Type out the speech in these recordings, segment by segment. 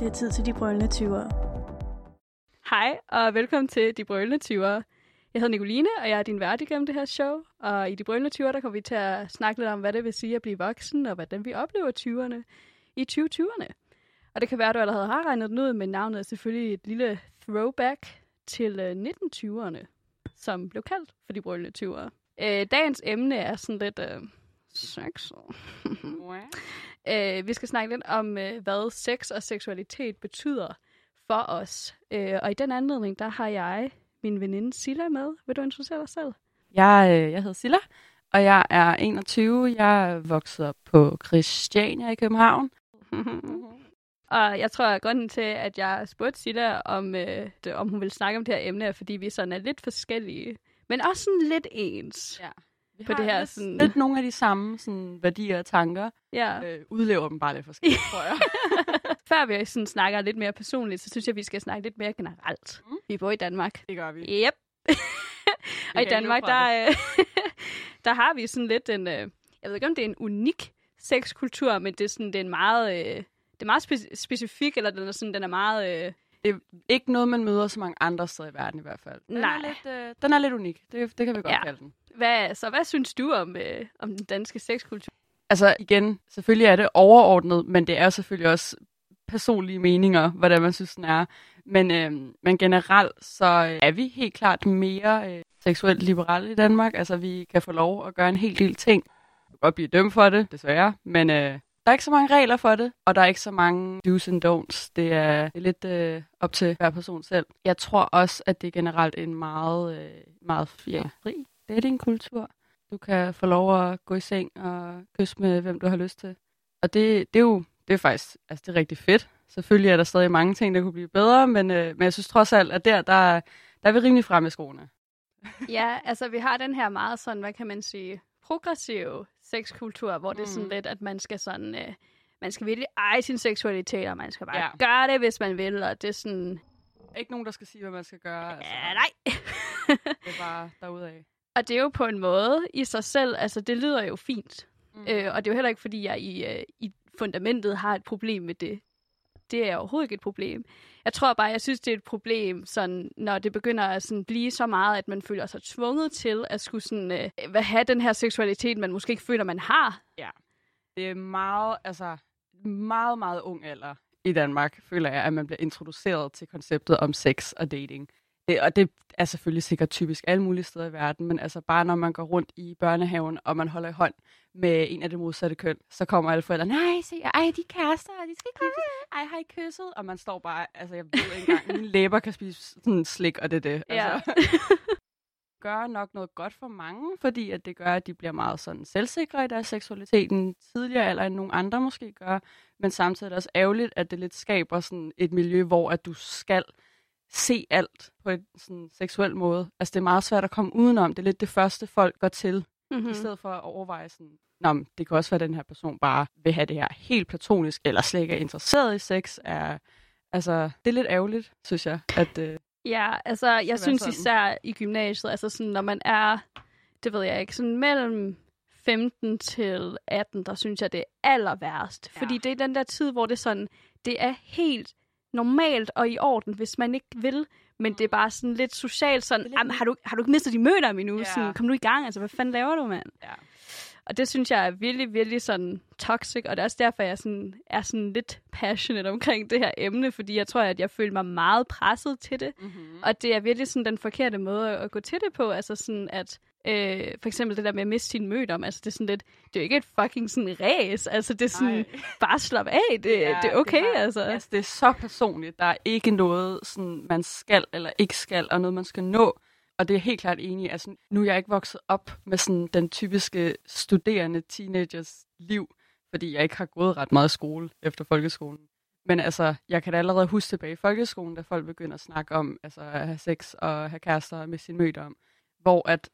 Det er tid til de brølende 20'ere. Hej, og velkommen til De Brølende 20'ere. Jeg hedder Nicoline, og jeg er din vært igennem det her show. Og i De Brølende 20'ere, der kommer vi til at snakke lidt om, hvad det vil sige at blive voksen, og hvordan vi oplever 20'erne i 2020'erne. Og det kan være, at du allerede har regnet den ud, men navnet er selvfølgelig et lille throwback til øh, 1920'erne, som blev kaldt for De Brølende 20'ere. Øh, dagens emne er sådan lidt øh, sex. øh, vi skal snakke lidt om, øh, hvad sex og seksualitet betyder for os. Øh, og i den anledning, der har jeg min veninde Silla med. Vil du introducere dig selv? Jeg, øh, jeg hedder Silla, og jeg er 21. Jeg er vokset op på Christiania i København. og jeg tror, at grunden til, at jeg spurgte Silla, om, øh, det, om hun vil snakke om det her emne, er, fordi vi sådan er lidt forskellige, men også sådan lidt ens. Ja. Vi På det her lidt, sådan- lidt nogle af de samme sådan, værdier og tanker. Ja. Øh, udlever dem bare lidt forskelligt, tror jeg. Før vi sådan snakker lidt mere personligt, så synes jeg, vi skal snakke lidt mere generelt. Mm. Vi bor i Danmark. Det gør vi. Yep. og i Danmark, der, øh, der har vi sådan lidt en, øh, jeg ved ikke om det er en unik sexkultur, men det er sådan, det er en meget, øh, det er meget speci- specifik, eller den er sådan, den er meget, øh, Ikke noget, man møder så mange andre steder i verden i hvert fald. Den Nej. Er lidt, øh, den er lidt unik. Det, det kan vi godt Ja. kalde den. hvad, så hvad synes du om, øh, om den danske sexkultur? Altså igen, selvfølgelig er det overordnet, men det er selvfølgelig også personlige meninger, hvordan man synes, den er. Men, øh, men generelt, så øh, er vi helt klart mere øh, seksuelt liberale i Danmark. Altså, vi kan få lov at gøre en hel del ting. Vi kan godt blive dømt for det, desværre. Men øh, der er ikke så mange regler for det, og der er ikke så mange do's and don'ts. Det er, det er lidt øh, op til hver person selv. Jeg tror også, at det er generelt en meget, øh, meget ja, fri datingkultur. Du kan få lov at gå i seng og kysse med, hvem du har lyst til. Og det, det er jo det er faktisk altså det er rigtig fedt. Selvfølgelig er der stadig mange ting, der kunne blive bedre, men, øh, men jeg synes trods alt, at der, der, der er vi rimelig fremme i skoene. ja, altså vi har den her meget sådan, hvad kan man sige, progressiv sexkultur, hvor det er sådan Mm. lidt, at man skal sådan, øh, man skal virkelig eje sin seksualitet, og man skal bare Ja. gøre det, hvis man vil, og det er sådan, Ikke nogen, der skal sige, hvad man skal gøre. Altså, ja, nej. Det er bare derudaf. Og det er jo på en måde i sig selv, altså det lyder jo fint. Mm. Øh, og det er jo heller ikke, fordi jeg i, øh, i fundamentet har et problem med det. Det er overhovedet ikke et problem. Jeg tror bare, jeg synes, det er et problem, sådan, når det begynder at sådan, blive så meget, at man føler sig tvunget til at skulle sådan, øh, have den her seksualitet, man måske ikke føler, man har. Ja, Det er meget, altså meget, meget ung alder i Danmark, føler jeg, at man bliver introduceret til konceptet om sex og dating. Det, og det er selvfølgelig sikkert typisk alle mulige steder i verden, men altså bare når man går rundt i børnehaven, og man holder i hånd med en af det modsatte køn, så kommer alle forældre, nej, se, ej, de er kærester, de skal kysses, ej, har I kysset? Og man står bare, altså jeg ved ikke engang, mine læber kan spise sådan slik, og det er det. Ja. Altså. gør nok noget godt for mange, fordi at det gør, at de bliver meget sådan selvsikre i deres seksualitet tidligere alder, end nogle andre måske gør. Men samtidig er det også ærgerligt, at det lidt skaber sådan et miljø, hvor at du skal se alt på en sådan seksuel måde. Altså det er meget svært at komme udenom. Det er lidt det første, folk går til, mm. Mm-hmm. i stedet for at overveje sådan, Nå, det kan også være, at den her person bare vil have det her helt platonisk, eller slet ikke er interesseret i sex. Er, altså, det er lidt ærgerligt, synes jeg, at... Øh, Ja, altså jeg synes sådan. især i gymnasiet, altså sådan, når man er, det ved jeg ikke, sådan mellem 15 til 18, der synes jeg, det er aller værst. Ja. Fordi det er den der tid, hvor det sådan, det er helt normalt og i orden, hvis man ikke vil, men det er bare sådan lidt socialt sådan, lidt "Jamen, har, du, har du ikke mistet de møder endnu? Ja. Sådan, kom nu i gang, altså hvad fanden laver du, mand? ja. Og det synes jeg er virkelig, virkelig sådan toxic, og det er også derfor, jeg sådan, er sådan lidt passionate omkring det her emne, fordi jeg tror, at jeg føler mig meget presset til det. Mm-hmm. Og det er virkelig sådan den forkerte måde at gå til det på. Altså sådan, at øh, for eksempel det der med at miste sin mødom, altså det er sådan lidt, det er jo ikke et fucking sådan ræs. Altså det er sådan, Nej. bare slap af, det, ja, det er okay, har, altså. altså. Det er så personligt. Der er ikke noget, sådan, man skal eller ikke skal, og noget, man skal nå. Og det er helt klart enig. Altså, nu er jeg ikke vokset op med sådan, den typiske studerende teenagers liv, fordi jeg ikke har gået ret meget skole efter folkeskolen. Men altså, jeg kan da allerede huske tilbage i folkeskolen, da folk begynder at snakke om altså, at have sex og have kærester med sin mødom. Hvor at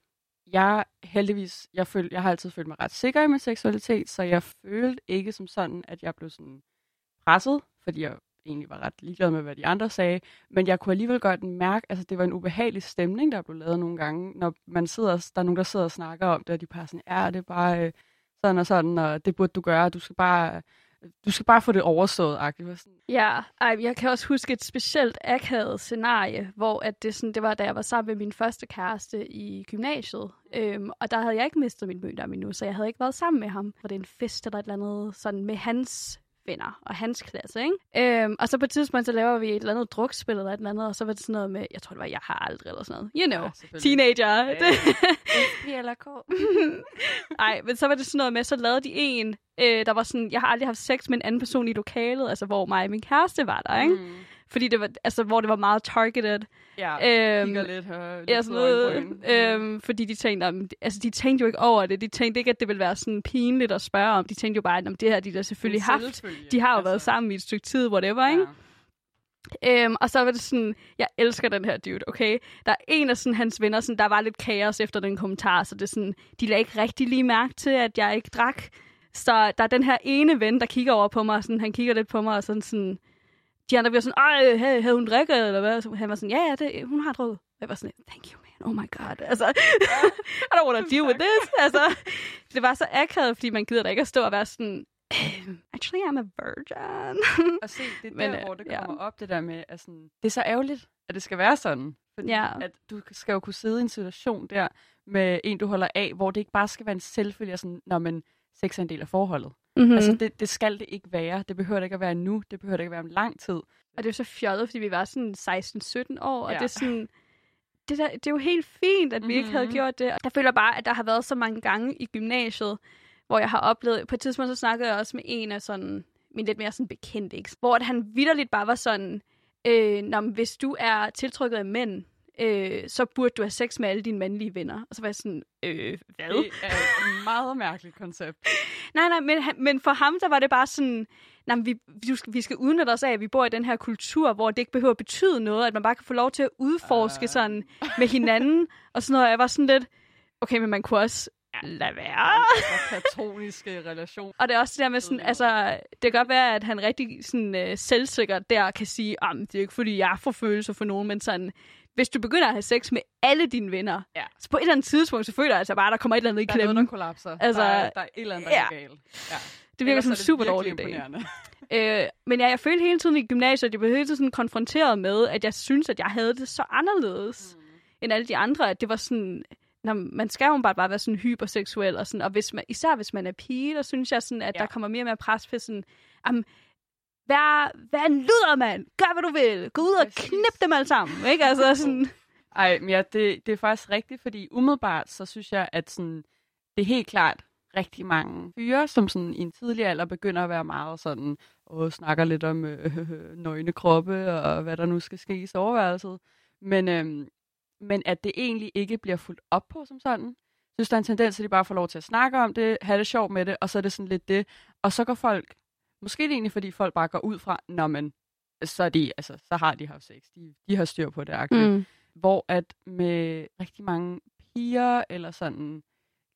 jeg heldigvis, jeg, føl, jeg har altid følt mig ret sikker i min seksualitet, så jeg følte ikke som sådan, at jeg blev sådan presset, fordi jeg egentlig var ret ligeglad med, hvad de andre sagde. Men jeg kunne alligevel godt mærke, altså det var en ubehagelig stemning, der blev lavet nogle gange, når man sidder, der er nogen, der sidder og snakker om det, og de bare sådan, ja, det er bare øh, sådan og sådan, og det burde du gøre, du skal bare du skal bare få det overstået, agtigt. Sådan. Ja, ej, jeg kan også huske et specielt akavet scenarie, hvor at det, sådan, det var, da jeg var sammen med min første kæreste i gymnasiet. Øhm, og der havde jeg ikke mistet min mødom endnu, så jeg havde ikke været sammen med ham. Og det er en fest eller et eller andet sådan med hans venner og hans klasse, ikke? Øhm, og så på et tidspunkt, så laver vi et eller andet drukspil eller et eller andet, og så var det sådan noget med, jeg tror det var, jeg har aldrig eller sådan noget. You know, Ja, teenager. Ja, ja. Det, Nej, men så var det sådan noget med, så lavede de en, øh, der var sådan, jeg har aldrig haft sex med en anden person i lokalet, altså hvor mig og min kæreste var der, ikke? Mm. Fordi det var, altså, hvor det var meget targeted. Ja, Øhm, kigger lidt her. Lidt Ja, sådan noget, øhm, fordi de tænkte, om, altså de tænkte jo ikke over det. De tænkte ikke, at det ville være sådan pinligt at spørge om. De tænkte jo bare, at om det her de der selvfølgelig haft. De har jo altså. været sammen i et stykke tid, whatever, ikke? Ja. Øhm, og så var det sådan, jeg elsker den her dude, okay? Der er en af sådan, hans venner, sådan, der var lidt kaos efter den kommentar, så det er sådan, de lagde ikke rigtig lige mærke til, at jeg ikke drak. Så der er den her ene ven, der kigger over på mig, og sådan, han kigger lidt på mig, og sådan, sådan de andre bliver sådan, ej, havde hun drikket, eller hvad? Så han var sådan, ja, ja, det, hun har drukket. Jeg var sådan, thank you, man, oh my god. Altså, I don't want to deal with this. Altså, det var så akavet, fordi man gider da ikke at stå og være sådan, "Øhm, actually, I'm a virgin. Og se, det er Men, der, øh, hvor det ja. kommer op, det der med, at sådan, det er så ærgerligt, at det skal være sådan. Fordi Ja. at du skal jo kunne sidde i en situation der, med en, du holder af, hvor det ikke bare skal være en selvfølge, sådan, når man sex er en del af forholdet. Mm-hmm. Mm. Altså, det, det skal det ikke være. Det behøver det ikke at være nu. Det behøver det ikke at være om lang tid. Og det er jo så fjollet, fordi vi var sådan 16-17 år, og Ja. det er sådan... Det, der, det er jo helt fint, at vi mm-hmm. ikke havde Mhm. gjort det. Jeg føler bare, at der har været så mange gange i gymnasiet, hvor jeg har oplevet... På et tidspunkt så snakkede jeg også med en af sådan... Min lidt mere sådan bekendt, ikke? Hvor at han vidderligt bare var sådan... Øh, hvis du er tiltrykket af mænd, øh, så burde du have sex med alle dine mandlige venner. Og så var jeg sådan, øh, hvad? Det er et meget mærkeligt koncept. Nej, nej, men, men for ham, der var det bare sådan, nej, vi, vi, skal, vi skal udnytte os af, at vi bor i den her kultur, hvor det ikke behøver at betyde noget, at man bare kan få lov til at udforske Ah. sådan med hinanden, og sådan noget. Jeg var sådan lidt, okay, men man kunne også lade være. Platoniske relation. Og det er også det der med sådan, altså, det kan godt være, at han rigtig sådan, øh, selvsikker der kan sige, at det er ikke fordi, jeg får følelser for nogen, men sådan, hvis du begynder at have sex med alle dine venner, Ja. så på et eller andet tidspunkt, så føler jeg altså bare, at der kommer et eller andet i Der er noget, klemme. der kollapser. Altså, der, er, der er et eller andet, der ja. er galt. Ja. Det virker som en super dårlig idé. Øh, men ja, jeg følte hele tiden i gymnasiet, at jeg blev hele tiden sådan konfronteret med, at jeg synes, at jeg havde det så anderledes mm. end alle de andre. At det var sådan, når man skal jo bare, bare være sådan hyperseksuel. Og, sådan, og hvis man, især hvis man er pige, der synes jeg, sådan, at ja. Der kommer mere og mere pres på sådan, am, vær, vær en luder, mand. Gør, hvad du vil. Gå ud og knip dem alle sammen. Ikke? Altså, sådan, Ej, men ja, det, det er faktisk rigtigt, fordi umiddelbart, så synes jeg, at sådan, det er helt klart rigtig mange fyre, som sådan i en tidlig alder begynder at være meget sådan, og snakker lidt om øh, øh, nøgne kroppe, og hvad der nu skal ske i soveværelset. Men, øhm, men at det egentlig ikke bliver fuldt op på som sådan. Jeg synes, der er en tendens, at de bare får lov til at snakke om det, have det sjovt med det, og så er det sådan lidt det. Og så går folk, måske er det egentlig, fordi folk bare går ud fra, nå men, så, er de, altså, så har de haft sex. De, de har styr på det, aktivt mm. hvor at med rigtig mange piger, eller sådan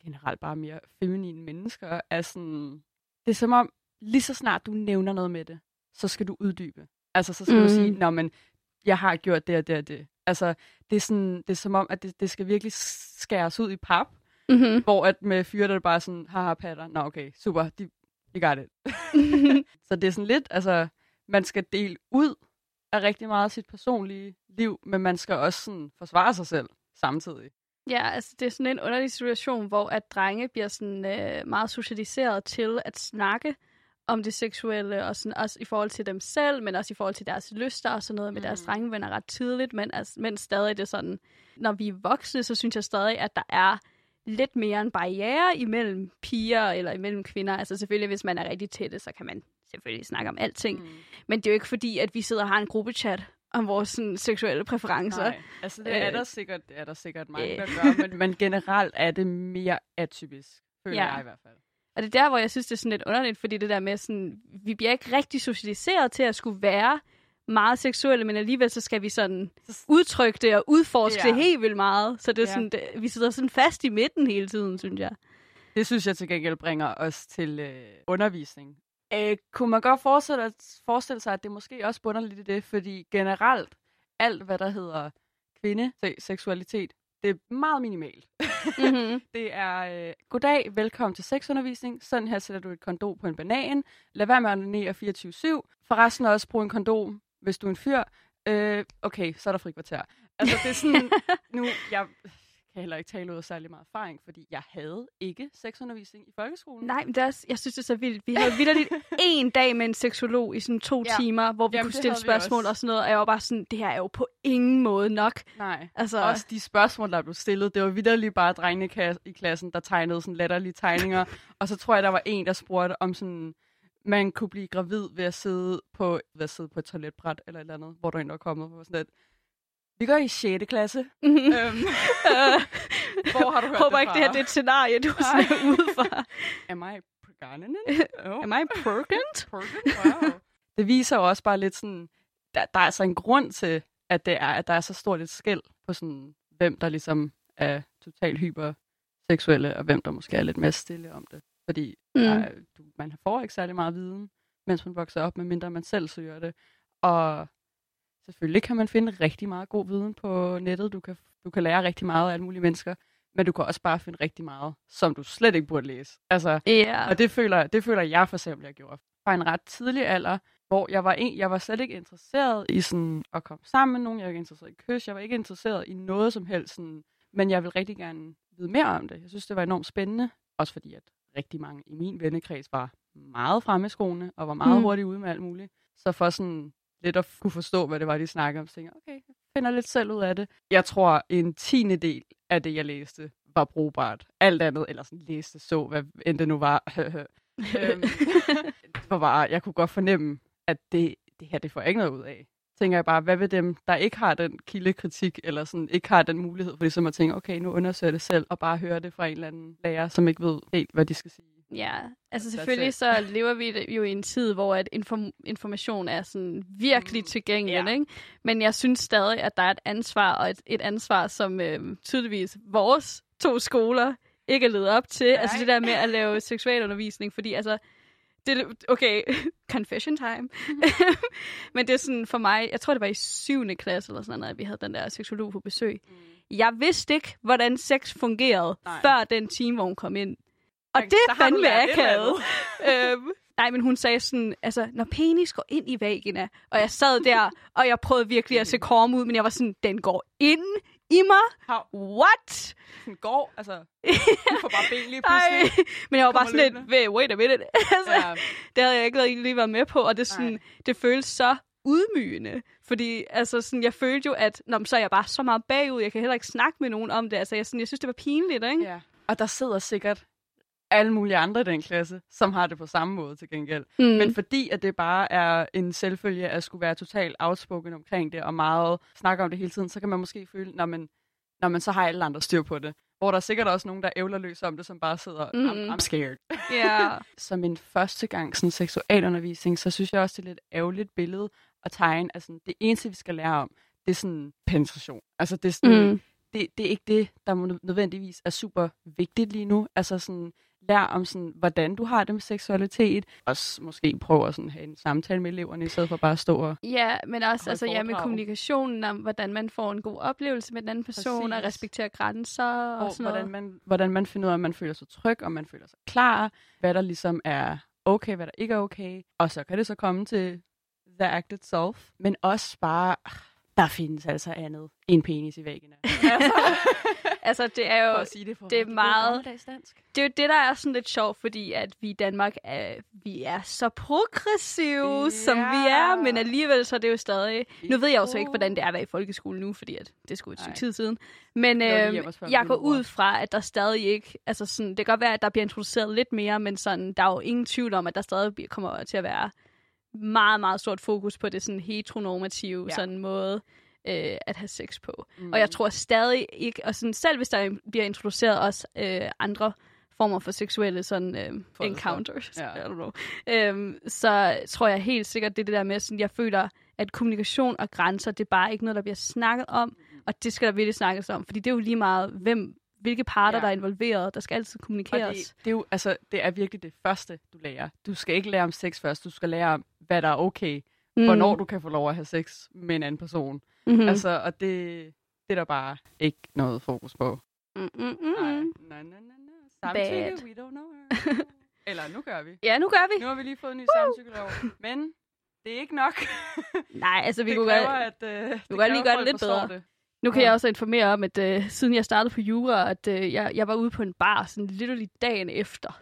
generelt bare mere feminine mennesker, er sådan, det er som om, lige så snart du nævner noget med det, så skal du uddybe. Altså, så skal mm. Mm. du sige, nå, men jeg har gjort det og det og det. Altså, det er, sådan, det er som om, at det, det skal virkelig skæres ud i pap, Mm-hmm. hvor at med fyre, der er bare sådan, haha, patter, nå okay, super, de, de got it. så det er sådan lidt, altså, man skal dele ud af rigtig meget af sit personlige liv, men man skal også sådan forsvare sig selv samtidig. Ja, altså det er sådan en underlig situation, hvor at drenge bliver sådan øh, meget socialiseret til at snakke om det seksuelle, og sådan også i forhold til dem selv, men også i forhold til deres lyster og sådan noget med mm. deres drengevenner ret tidligt, men, altså, men stadig det er sådan, når vi er voksne, så synes jeg stadig, at der er lidt mere en barriere imellem piger eller imellem kvinder. Altså selvfølgelig, hvis man er rigtig tætte, så kan man selvfølgelig snakke om alting. Mm. Men det er jo ikke fordi, at vi sidder og har en gruppechat om vores sådan, seksuelle præferencer. Nej, altså det er Øh, der sikkert, er der sikkert mange, øh. der gør, men, men generelt er det mere atypisk, føler Ja. jeg i hvert fald. Og det er der, hvor jeg synes, det er sådan lidt underligt, fordi det der med sådan, vi bliver ikke rigtig socialiseret til at skulle være meget seksuelle, men alligevel så skal vi sådan Så- udtrykke det og udforske Ja. det helt vildt meget. Så det er Ja. sådan, det, vi sidder sådan fast i midten hele tiden, synes jeg. Det synes jeg til gengæld bringer os til øh, undervisning. Øh, kunne man godt forestille, forestille sig, at det måske også bunder lidt i det, fordi generelt alt, hvad der hedder kvinde, se- seksualitet, det er meget minimalt. Mm-hmm. Det er, øh, goddag, velkommen til sexundervisning. Sådan her sætter du et kondom på en banan. Lad være med at onanere 24-7. Forresten også brug en kondom, hvis du er en fyr. Øh, okay, så er der frikvarter. Altså, det er sådan, nu, jeg kan heller ikke tale ud af særlig meget erfaring, fordi jeg havde ikke sexundervisning i folkeskolen. Nej, men det er også, jeg synes, det er så vildt. Vi havde vidderligt en dag med en seksolog i sådan to Ja. timer, hvor vi Jamen, kunne stille spørgsmål og sådan noget, og jeg var bare sådan, det her er jo på ingen måde nok. Nej. Altså, Også de spørgsmål, der blev stillet, det var vidderligt bare drengene i klassen, der tegnede sådan latterlige tegninger. og så tror jeg, der var en, der spurgte om sådan, man kunne blive gravid ved at sidde på, ved at sidde på et toiletbræt eller et eller andet, hvor der en, der var kommet. Hvor sådan lidt, vi går i 6. klasse. Mhm. øhm, Øh, hvor har du hørt håber det ikke, det her fra? det er et scenarie, du er sådan ude for. Am I pregnant? Oh. Am I pregnant? Pregnant? Wow. det viser jo også bare lidt sådan, der, der er altså en grund til, at det er, at der er så stort et skæld på sådan, hvem der ligesom er totalt hyperseksuelle, og hvem der måske er lidt mere stille om det. Fordi Mm. der er, du, man får ikke særlig meget viden, mens man vokser op, medmindre man selv søger det. Og selvfølgelig kan man finde rigtig meget god viden på nettet. Du kan, du kan lære rigtig meget af alle mulige mennesker, men du kan også bare finde rigtig meget, som du slet ikke burde læse. Altså, Ja. og det føler, det føler jeg for eksempel, jeg gjorde fra en ret tidlig alder, hvor jeg var, en, jeg var slet ikke interesseret i sådan at komme sammen med nogen. Jeg var ikke interesseret i kys. Jeg var ikke interesseret i noget som helst. Sådan, men jeg vil rigtig gerne vide mere om det. Jeg synes, det var enormt spændende. Også fordi, at rigtig mange i min vennekreds var meget fremme skoene, og var meget Mm. hurtigt ude med alt muligt. Så for sådan lidt at kunne forstå, hvad det var, de snakkede om, så tænkte okay, jeg finder lidt selv ud af det. Jeg tror, en tiende del af det, jeg læste, var brugbart. Alt andet, eller sådan læste så, hvad end det nu var. øhm, det var bare, jeg kunne godt fornemme, at det, det her, det får jeg ikke noget ud af. Tænker jeg bare, hvad vil dem, der ikke har den kildekritik, eller sådan ikke har den mulighed for ligesom at tænke, okay, nu undersøger det selv, og bare høre det fra en eller anden lærer, som ikke ved helt, hvad de skal sige. Ja, altså selvfølgelig så lever vi jo i en tid, hvor at inform- information er sådan virkelig Mm, tilgængelig, ja. ikke? Men jeg synes stadig, at der er et ansvar, og et, et ansvar, som øh, tydeligvis vores to skoler ikke er levet op til. Nej. Altså det der med at lave seksualundervisning, fordi altså, det, okay, confession time. Men det er sådan for mig, jeg tror det var i 7. klasse eller sådan noget, at vi havde den der seksolog på besøg. Jeg vidste ikke, hvordan sex fungerede, Nej. før den time, hvor hun kom ind. Og det er fandme akavet. øhm, nej, men hun sagde sådan, altså, når penis går ind i vagina, og jeg sad der, og jeg prøvede virkelig at se korm ud, men jeg var sådan, den går ind i mig? How? What? Den går, altså, du får bare ben lige pludselig. Ej, men jeg var bare sådan lidt, løbende. "Wait, wait a minute. altså, Ja. det havde jeg ikke lige- været med på, og det, er sådan, det føles så udmygende. Fordi altså, sådan, jeg følte jo, at nå, så er jeg bare så meget bagud. Jeg kan heller ikke snakke med nogen om det. Altså, jeg, sådan, jeg synes, det var pinligt, ikke? Ja. Og der sidder sikkert alle mulige andre i den klasse, som har det på samme måde til gengæld. Mm. Men fordi at det bare er en selvfølge at skulle være totalt outspoken omkring det, og meget snakke om det hele tiden, så kan man måske føle, når man, når man så har alle andre styr på det. Hvor der er sikkert også nogen, der ævler løs om det, som bare sidder, Mhm. I'm, I'm scared. ja. Som en første gang sådan seksualundervisning, så synes jeg også, det er lidt ærgerligt billede at tegne. Altså, det eneste, vi skal lære om, det er sådan penetration. Altså, det er sådan, Mm. det, det er ikke det, der nødvendigvis er super vigtigt lige nu. Altså sådan, lær om sådan, hvordan du har det med seksualitet. Også måske prøve at sådan have en samtale med eleverne, i stedet for bare at stå og... Ja, men også altså, ja, med kommunikationen om, hvordan man får en god oplevelse med den anden person, og Præcis. respektere grænser og, og sådan hvordan noget. man, hvordan man finder ud af, om man føler sig tryg, om man føler sig klar, hvad der ligesom er okay, hvad der ikke er okay. Og så kan det så komme til the act itself. Men også bare, ah, der findes altså andet end penis i væggen. Altså, Altså, det er for jo at sige det, for det er meget- dansk. det, er jo det, der er sådan lidt sjovt, fordi at vi i Danmark er, vi er så progressive, Ja. som vi er, men alligevel så er det jo stadig... Nu ved jeg jo så ikke, hvordan det er at være i folkeskolen nu, fordi at det skulle et stykke tid siden. Men øh, jeg går ud fra, at der stadig ikke... Altså sådan, det kan godt være, at der bliver introduceret lidt mere, men sådan, der er jo ingen tvivl om, at der stadig kommer til at være meget, meget stort fokus på det sådan heteronormative Ja. sådan måde øh, at have sex på. Mm. Og jeg tror stadig ikke, og sådan, selv hvis der bliver introduceret også øh, andre former for seksuelle sådan øh, For encounters. Ja. I don't know, øhm, så tror jeg helt sikkert, det er det der med, sådan, jeg føler, at kommunikation og grænser, det er bare ikke noget, der bliver snakket om, Mm. og det skal der virkelig snakkes om, fordi det er jo lige meget, hvem, hvilke parter, Ja. der er involveret, der skal altid Og kommunikeres. det, det, er jo, altså, det er virkelig det første, du lærer. Du skal ikke lære om sex først, du skal lære om, hvad der er okay. Mm. Hvornår du kan få lov at have sex med en anden person. mm-hmm. Mm. Altså, og det, Det er der bare ikke noget fokus på. Mm, mm, mm. Nej, nej, nej, nej. Samtykke, Bad. we don't know her. Eller nu gør vi. Ja, nu gør vi. Nu har vi lige fået en ny samtykkelov. Men det er ikke nok. Nej, altså vi det kunne kræver, godt, at, øh, det kunne godt lige gøre det lidt bedre. Det. Nu kan Ja. jeg også informere om, at øh, siden jeg startede på jura, at øh, jeg, jeg var ude på en bar, sådan literally dagen efter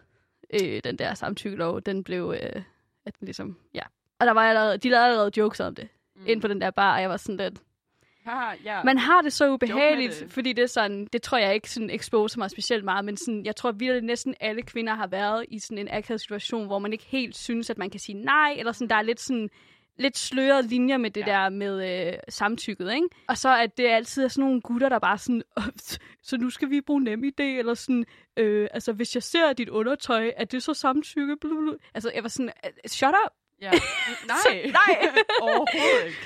øh, den der samtykkelov, den blev, øh, at den ligesom, ja. Og der var allerede, de lavede allerede jokes om det, mm. ind på den der bar, og jeg var sådan lidt, Haha, ja. man har det så ubehageligt, det. fordi det er sådan, det tror jeg ikke sådan exposer mig specielt meget, men sådan, jeg tror virkelig, at næsten alle kvinder har været i sådan en akavet situation, hvor man ikke helt synes, at man kan sige nej, eller sådan, der er lidt sådan, lidt slørede linjer med det Ja. der med øh, samtykket, ikke? Og så at det altid er sådan nogle gutter, der bare sådan, "Åh, så nu skal vi bruge nem idé, eller sådan, øh, altså hvis jeg ser dit undertøj, er det så samtykke? Blablabla. Altså jeg var sådan, "Øh, shut up, ja. Nej. nej. Overhovedet ikke.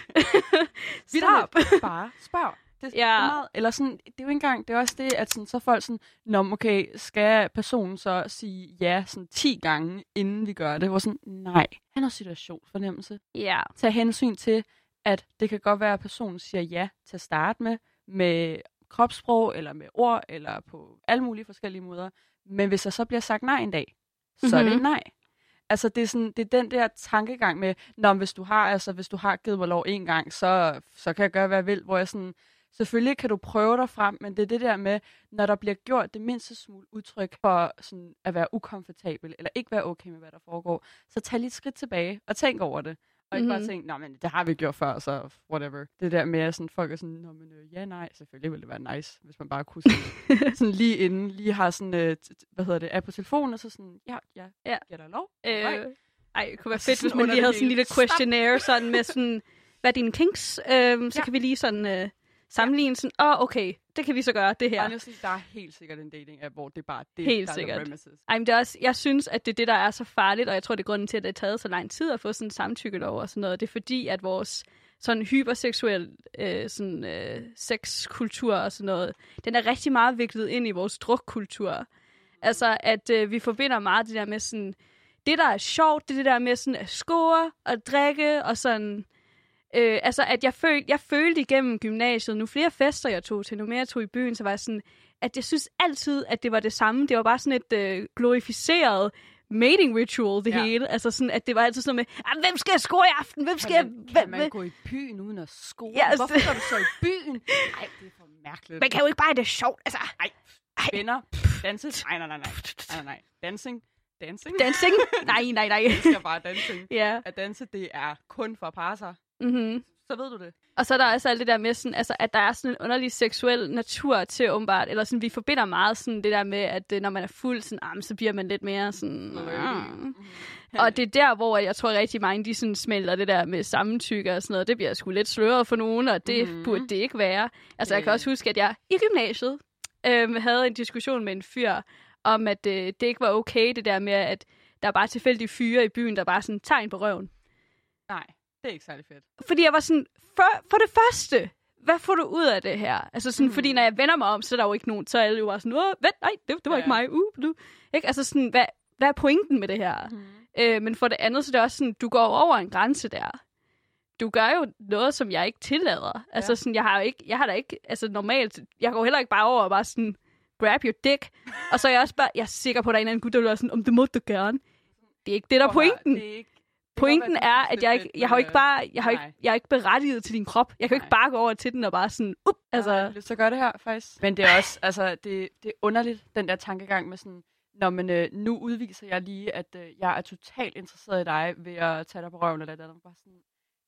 stop. Bare spørg. Det, Ja. er meget, eller sådan, det er jo ikke engang, det er også det, at sådan, så folk sådan, Nå, okay, skal personen så sige ja sådan 10 gange, inden vi gør det? Hvor sådan, nej, han har situationsfornemmelse. Ja, Tag hensyn til, at det kan godt være, at personen siger ja til at starte med, med kropssprog, eller med ord, eller på alle mulige forskellige måder. Men hvis der så bliver sagt nej en dag, så er det Mhm. et nej. Altså, det er, sådan, det er den der tankegang med, Nå, hvis du har, altså, hvis du har givet mig lov en gang, så, så kan jeg gøre, hvad jeg vil, hvor jeg sådan, selvfølgelig kan du prøve dig frem, men det er det der med, når der bliver gjort det mindste smule udtryk for sådan, at være ukomfortabel, eller ikke være okay med, hvad der foregår, så tag lige et skridt tilbage og tænk over det. Og ikke bare Mhm. tænke, nej, men det har vi gjort før, så whatever. Det der med, at sådan, folk er sådan, Nå, men øh, ja, nej, selvfølgelig ville det være nice, hvis man bare kunne sådan, sådan lige inden, lige har sådan, øh, hvad hedder det, er på telefonen, og så sådan, ja, ja, Ja. giver dig lov. Øh, Alright. ej, det kunne være fedt, hvis man lige havde sådan en lille questionnaire sådan med sådan, hvad er dine kinks? Øhm, så Ja. kan vi lige sådan øh, sammenligne sådan, åh, oh, okay, det kan vi så gøre, det her. Honestly, der er helt sikkert en dating app, hvor det er bare det, Helt der sikkert. er premises. Ej, men det er også, jeg synes, at det er det, der er så farligt, og jeg tror, det er grunden til, at det har taget så lang tid at få sådan en samtykkelov og sådan noget. Det er fordi, at vores sådan hyperseksuel øh, sådan, øh, sexkultur og sådan noget, den er rigtig meget viklet ind i vores drukkultur. Altså, at øh, vi forbinder meget det der med sådan, det der er sjovt, det er det der med sådan at score og drikke og sådan, Øh, altså, at jeg, føl, jeg følte igennem gymnasiet, nu flere fester jeg tog til, nu mere jeg tog i byen, så var jeg sådan, at jeg synes altid, at det var det samme. Det var bare sådan et øh, glorificeret mating ritual, det Ja. hele. Altså sådan, at det var altid sådan med, "Ah, hvem skal jeg score i aften? Hvem skal Kan man, jeg... kan hvem, man hvem? gå i byen uden at score? Ja, Hvorfor altså- går du så i byen? Nej, det er for mærkeligt. Man kan jo ikke bare have det sjovt. Altså, Ej, venner, danse? Nej, nej, nej, nej. nej, nej. Dancing? Dancing? dancing? nej, nej, nej. Jeg elsker bare dancing. ja. At danse, det er kun for at parre sig. Mm-hmm. Så ved du det. Og så er der også alt det der med, sådan, altså, at der er sådan en underlig seksuel natur til åbenbart, eller sådan, vi forbinder meget sådan det der med, at øh, når man er fuld, sådan, ah, så bliver man lidt mere sådan... Mm. Og det er der, hvor jeg tror rigtig mange, de sådan smelter det der med samtykke og sådan noget. Det bliver sgu lidt sløret for nogen, og det mm. burde det ikke være. Altså, jeg kan også huske, at jeg i gymnasiet øh, havde en diskussion med en fyr, om at øh, det ikke var okay, det der med, at der er bare tilfældige fyre i byen, der bare sådan tegn på røven. Nej, det er ikke særlig fedt. Fordi jeg var sådan, for, for det første, hvad får du ud af det her? Altså sådan, Mm. fordi når jeg vender mig om, så er der jo ikke nogen, så er alle jo bare sådan, Åh, vent, nej, det, det var Ja. ikke mig, uh, du. Ikke? Altså sådan, hvad, hvad er pointen med det her? Mm. Øh, men for det andet, så er det også sådan, du går over en grænse der. Du gør jo noget, som jeg ikke tillader. Altså Ja. sådan, jeg har jo ikke, jeg har da ikke, altså normalt, jeg går heller ikke bare over og bare sådan, grab your dick. og så er jeg også bare, jeg er sikker på, at der er en eller anden gut, der vil sådan, om det må du gerne. Det er ikke det, der er pointen. Det er ikke, Pointen være, er, at jeg ikke, fedt, jeg har jo ikke bare, jeg har, nej. ikke, jeg er ikke berettiget til din krop. Jeg kan jo Nej. ikke bare gå over til den og bare sådan, up, Altså, jeg har lyst til at gøre det her, faktisk. Men det er også, altså, det, det er underligt, den der tankegang med sådan, Nå, men øh, nu udviser jeg lige, at øh, jeg er totalt interesseret i dig ved at tage dig på røven eller det andet. Bare sådan,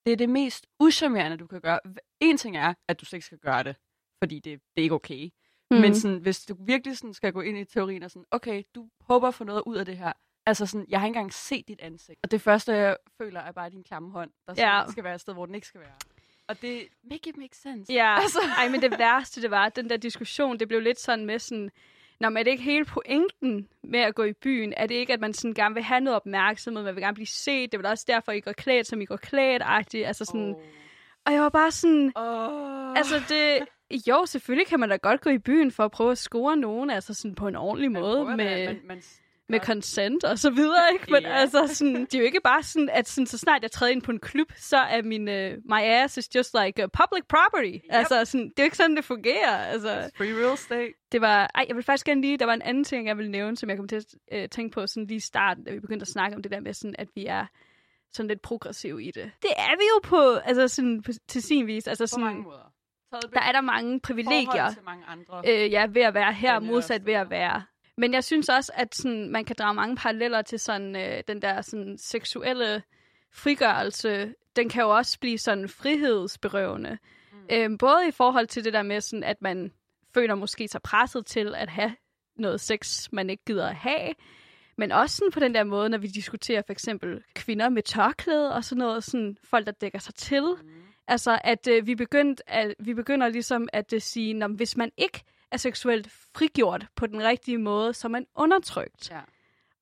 det er det mest uschammerende, du kan gøre. En ting er, at du slet ikke skal gøre det, fordi det, det er ikke okay. Mm. Men sådan, hvis du virkelig sådan skal gå ind i teorien og sådan, okay, du håber at få noget ud af det her. Altså sådan, jeg har ikke engang set dit ansigt. Og det første, jeg føler, er bare din klamme hånd, der sådan, Ja. skal være et sted, hvor den ikke skal være. Og det make it make sense. Ja, Altså. ej, men det værste, det var, at den der diskussion, det blev lidt sådan med sådan, Nå, men er det ikke hele pointen med at gå i byen? Er det ikke, at man sådan gerne vil have noget opmærksomhed, man vil gerne blive set? Det er vel også derfor, I går klædt, som I går klædt-agtigt. Altså sådan, Oh. Og jeg var bare sådan, Oh. altså det... Jo, selvfølgelig kan man da godt gå i byen for at prøve at score nogen, altså sådan på en ordentlig måde. Man, Med, man, man, med consent og så videre, ikke? Men Ja. altså, sådan, det er jo ikke bare sådan, at sådan, så snart jeg træder ind på en klub, så er min, uh, my ass is just like a public property. Yep. Altså, sådan, det er jo ikke sådan, det fungerer. Altså, Free real estate. det var, ej, jeg vil faktisk gerne lige, der var en anden ting, jeg ville nævne, som jeg kom til at øh, tænke på sådan lige i starten, da vi begyndte at snakke om det der med, sådan, at vi er sådan lidt progressive i det. Det er vi jo på, altså sådan, på, til sin vis. Altså På sådan, mange måder. Der er der mange privilegier mange andre. øh, ja, ved at være her, modsat ved at være. Men jeg synes også, at sådan, man kan drage mange paralleller til sådan, øh, den der sådan, seksuelle frigørelse. Den kan jo også blive sådan frihedsberøvende. Mm. Øh, både i forhold til det der med, sådan, at man føler måske sig presset til at have noget sex, man ikke gider at have. Men også sådan på den der måde, når vi diskuterer for eksempel kvinder med tørklæde og sådan noget, sådan folk, der dækker sig til. Mm. Altså, at øh, vi, begyndt at, vi begynder ligesom at øh, sige, når hvis man ikke er seksuelt frigjort på den rigtige måde, så man undertrykt. Ja.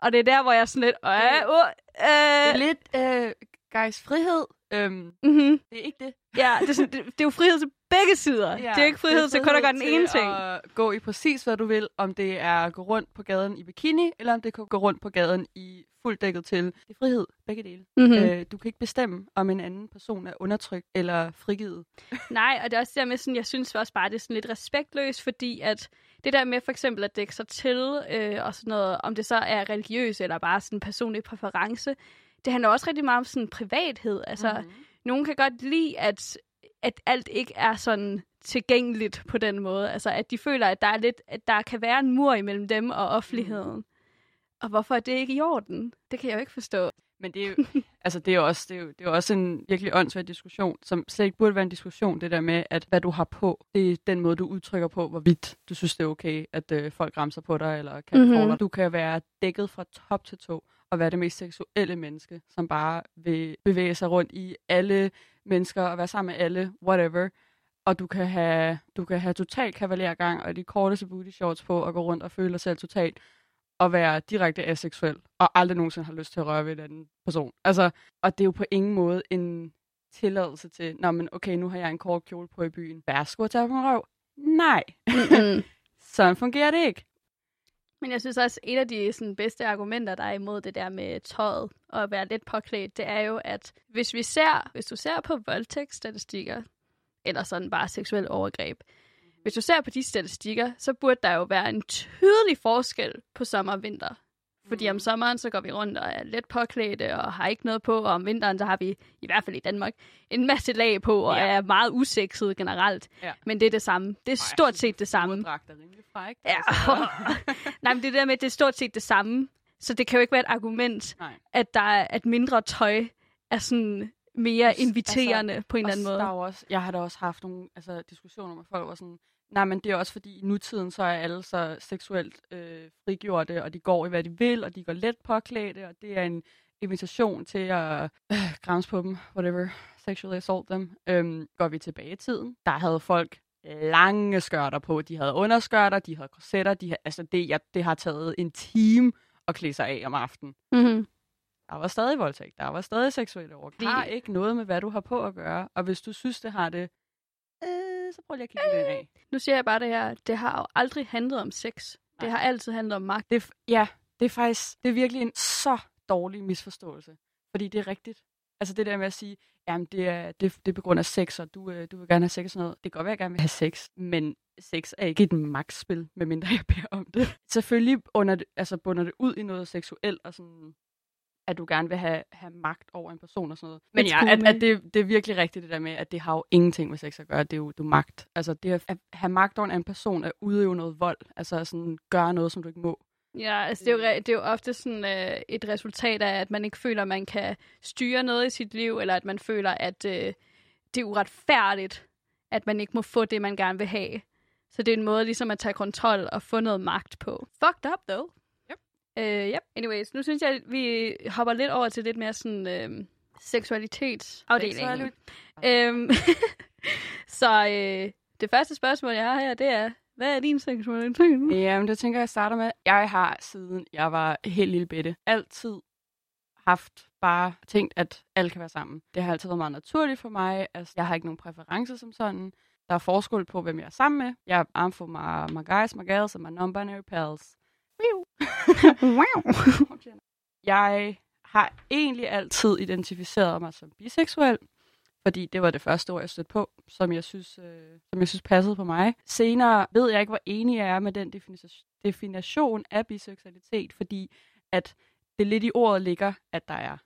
Og det er der, hvor jeg er sådan lidt, øh, Det er øh, lidt, øh, guys, frihed. Øhm, mm-hmm. det er ikke det. ja, det er, sådan, det, det er jo frihed til begge sider. Ja, det er jo ikke frihed til kun at gøre den ene ting. at gå i præcis, hvad du vil. Om det er at gå rundt på gaden i bikini, eller om det kan gå rundt på gaden i fuldt dækket til. Det er frihed, begge dele. Mm-hmm. Mm. Øh, du kan ikke bestemme, om en anden person er undertrykt eller frigivet. Nej, og det er også der med, sådan, jeg synes også bare, det er sådan lidt respektløst, fordi at det der med for eksempel at dække sig til, øh, og sådan noget, om det så er religiøs eller bare sådan en personlig præference, det handler også rigtig meget om sådan privathed. Altså, mm. Mhm. nogen kan godt lide, at, at alt ikke er sådan tilgængeligt på den måde. Altså, at de føler, at der, er lidt, at der kan være en mur imellem dem og offentligheden. Og hvorfor er det ikke i orden? Det kan jeg jo ikke forstå. Men det er jo, altså det er jo også, det er jo, det er jo også en virkelig åndssvær diskussion, som slet ikke burde være en diskussion, det der med, at hvad du har på, det er den måde, du udtrykker på, hvorvidt du synes, det er okay, at øh, folk ramser på dig, eller kan Mhm. mm-hmm. Du kan være dækket fra top til to, og være det mest seksuelle menneske, som bare vil bevæge sig rundt i alle mennesker, og være sammen med alle, whatever. Og du kan have, du kan have total kavalergang, og de korteste booty shorts på, og gå rundt og føle dig selv totalt at være direkte aseksuel, og aldrig nogensinde har lyst til at røre ved en anden person. Altså, og det er jo på ingen måde en tilladelse til, Nå, men okay, nu har jeg en kort kjole på i byen. Værsgo at tage på røv. Nej, Mm-mm. sådan fungerer det ikke. Men jeg synes også, et af de sådan, bedste argumenter, der er imod det der med tøjet og at være lidt påklædt, det er jo, at hvis vi ser, hvis du ser på voldtægtsstatistikker, eller sådan bare seksuel overgreb, hvis du ser på de statistikker, så burde der jo være en tydelig forskel på sommer og vinter. Fordi Mm. om sommeren, så går vi rundt og er let påklædte og har ikke noget på, og om vinteren, så har vi, i hvert fald i Danmark, en masse lag på og Ja. er meget usekset generelt. Ja. Men det er det samme. Det er stort set det samme. Er frækt. Ja. Altså. Nej, men det der med, at det er stort set det samme. Så det kan jo ikke være et argument, Nej. at der er, at mindre tøj er sådan mere Altså, inviterende på en eller anden måde. Der er også, jeg har da også haft nogle altså, diskussioner med folk, hvor sådan, nej, men det er også fordi, i nutiden så er alle så seksuelt øh, frigjorte, og de går i, hvad de vil, og de går let påklædte, og det er en invitation til at øh, grænse på dem, whatever, sexually assault dem. Øhm, går vi tilbage i tiden, der havde folk lange skørter på, de havde underskørter, de havde korsetter, de havde, altså det, jeg, det har taget en time at klæde sig af om aftenen. Mm-hmm. Der var stadig voldtægt. Der var stadig seksuelle overgreb. Det har ikke noget med, hvad du har på at gøre. Og hvis du synes, det har det, øh, så prøv lige at kigge det af. Nu siger jeg bare det her, det har jo aldrig handlet om sex. Det Nej. har altid handlet om magt. Det, ja, det er faktisk det er virkelig en så dårlig misforståelse. Fordi det er rigtigt. Altså det der med at sige, jamen det er, det, det er på grund af sex, og du, øh, du vil gerne have sex og sådan noget. Det kan godt være, at jeg gerne vil have sex, men sex er ikke et magtspil, medmindre jeg beder om det. Selvfølgelig under det, altså bunder det ud i noget seksuelt, og sådan, at du gerne vil have, have magt over en person og sådan noget. Men ja, at, at det, det er virkelig rigtigt det der med, at det har jo ingenting med sex at gøre. Det er jo du er magt. Altså det at, at have magt over en person, at udøve noget vold. Altså sådan gøre noget, som du ikke må. Ja, altså det er jo, det er jo ofte sådan øh, et resultat af, at man ikke føler, at man kan styre noget i sit liv, eller at man føler, at øh, det er uretfærdigt, at man ikke må få det, man gerne vil have. Så det er en måde ligesom at tage kontrol og få noget magt på. Fucked up, though. Øh, yep. Anyways, nu synes jeg, at vi hopper lidt over til lidt mere sådan øh, seksualitetsafdelingen. Øhm, så øh, det første spørgsmål, jeg har her, det er, hvad er din seksualitet? Ja, men det tænker jeg, starter med. Jeg har siden jeg var helt lille bitte, altid haft bare tænkt, at alle kan være sammen. Det har altid været meget naturligt for mig. Altså, jeg har ikke nogen præferencer som sådan. Der er forskel på, hvem jeg er sammen med. Jeg er arm for my, my guys, my gals og my non-binary pals. Jeg har egentlig altid identificeret mig som biseksuel, fordi det var det første ord, jeg stødte på, som jeg synes, øh, som jeg synes passede på mig. Senere ved jeg ikke, hvor enig jeg er med den definition af biseksualitet, fordi at det lidt i ordet ligger, at der er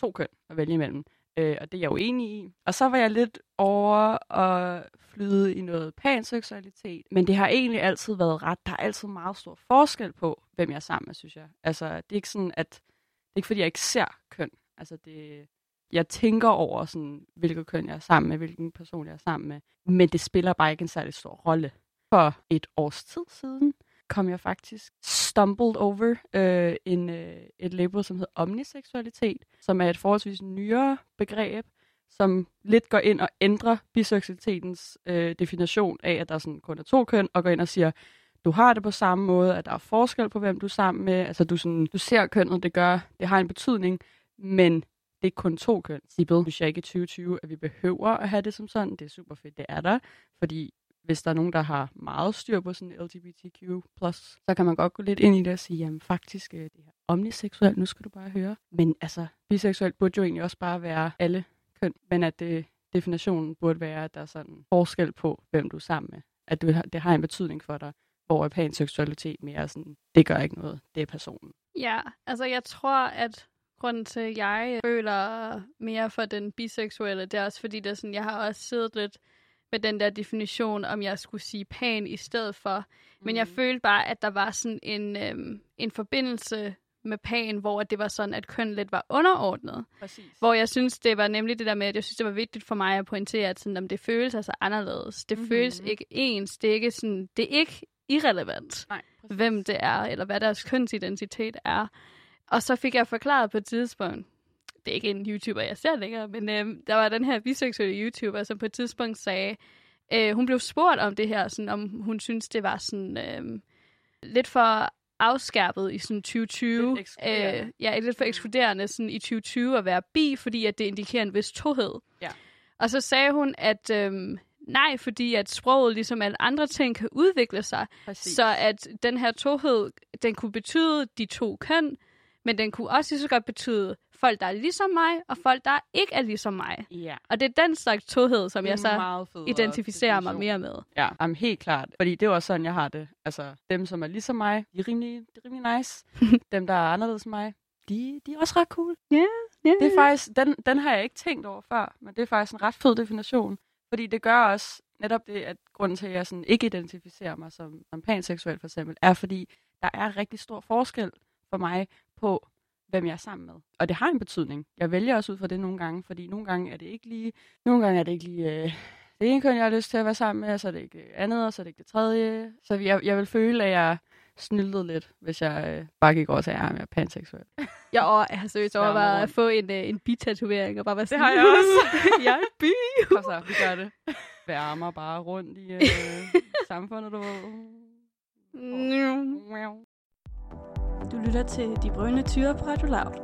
to køn at vælge imellem. Øh, og det er jeg jo enig i. Og så var jeg lidt over at flyde i noget panseksualitet. Men det har egentlig altid været ret. Der er altid meget stor forskel på, hvem jeg er sammen med, synes jeg. Altså, det er ikke sådan, at... Det er ikke, fordi jeg ikke ser køn. Altså, det, jeg tænker over, sådan, hvilket køn jeg er sammen med, hvilken person jeg er sammen med. Men det spiller bare ikke en særlig stor rolle. For et års tid siden kom jeg faktisk stumbled over øh, en, øh, et label, som hedder omniseksualitet, som er et forholdsvis nyere begreb, som lidt går ind og ændrer biseksualitetens øh, definition af, at der sådan kun er to køn, og går ind og siger, du har det på samme måde, at der er forskel på, hvem du er sammen med. Altså, du, sådan, du ser kønnet, det gør, det har en betydning, men det er kun to køn. Sibel, synes jeg ikke i 2020, at vi behøver at have det som sådan. Det er super fedt, det er der. Fordi hvis der er nogen, der har meget styr på sådan LGBTQ+, så kan man godt gå lidt ind i det og sige, jamen faktisk, øh, det her omniseksuelt, nu skal du bare høre. Men altså, biseksuelt burde jo egentlig også bare være alle køn, men at det, definitionen burde være, at der er sådan forskel på, hvem du er sammen med. At du, det har en betydning for dig, hvor er panseksualitet mere sådan, det gør ikke noget, det er personen. Ja, altså jeg tror, at grunden til, at jeg føler mere for den biseksuelle, det er også fordi, det er sådan, jeg har også siddet lidt med den der definition, om jeg skulle sige pan i stedet for. Men mm. jeg følte bare, at der var sådan en, øhm, en forbindelse med pan, hvor det var sådan, at køn lidt var underordnet. Præcis. Hvor jeg synes, det var nemlig det der med, at jeg synes, det var vigtigt for mig at pointere, at sådan, om det føles altså anderledes. Det mm-hmm. føles ikke ens. Det er ikke, sådan, det er ikke irrelevant, Nej, hvem det er, eller hvad deres kønsidentitet er. Og så fik jeg forklaret på et tidspunkt, det er ikke en YouTuber, jeg ser længere, men øh, der var den her biseksuelle YouTuber, som på et tidspunkt sagde, øh, hun blev spurgt om det her, sådan, om hun synes, det var sådan øh, lidt for afskærpet i sådan 2020. Lidt øh, ja, lidt for ekskluderende sådan i 2020 at være bi, fordi at det indikerer en vis tohed. Ja. Og så sagde hun, at øh, nej, fordi at sproget, ligesom alle andre ting, kan udvikle sig. Præcis. Så at den her tohed, den kunne betyde de to køn, men den kunne også lige så godt betyde folk, der er ligesom mig, og folk, der ikke er ligesom mig. Ja. Og det er den slags tohed, som jeg så identificerer mig mere med. Ja, jamen, helt klart. Fordi det er også sådan, jeg har det. Altså, dem, som er ligesom mig, de er rimelig, de er rimelig nice. dem, der er anderledes end mig, de, de er også ret cool. Yeah. Det er faktisk, den, den har jeg ikke tænkt over før, men det er faktisk en ret fed definition. Fordi det gør også netop det, at grunden til, at jeg sådan ikke identificerer mig som, som panseksuel for eksempel, er fordi, der er rigtig stor forskel for mig på, hvem jeg er sammen med. Og det har en betydning. Jeg vælger også ud fra det nogle gange, fordi nogle gange er det ikke lige, nogle gange er det ikke lige øh, det ene køn, jeg har lyst til at være sammen med, og så er det ikke det andet, og så er det ikke det tredje. Så jeg, jeg vil føle, at jeg snyltede lidt, hvis jeg øh, bare gik over til, at jeg er panseksuel. Jeg, jeg har seriøst overvejet at få en, øh, en bitatovering og bare være sådan, har jeg også. jeg er bi. Kom så, vi gør det. Værmer bare rundt i øh, samfundet, du ved. Du lytter til De Brønde Tyre på Radio Loud.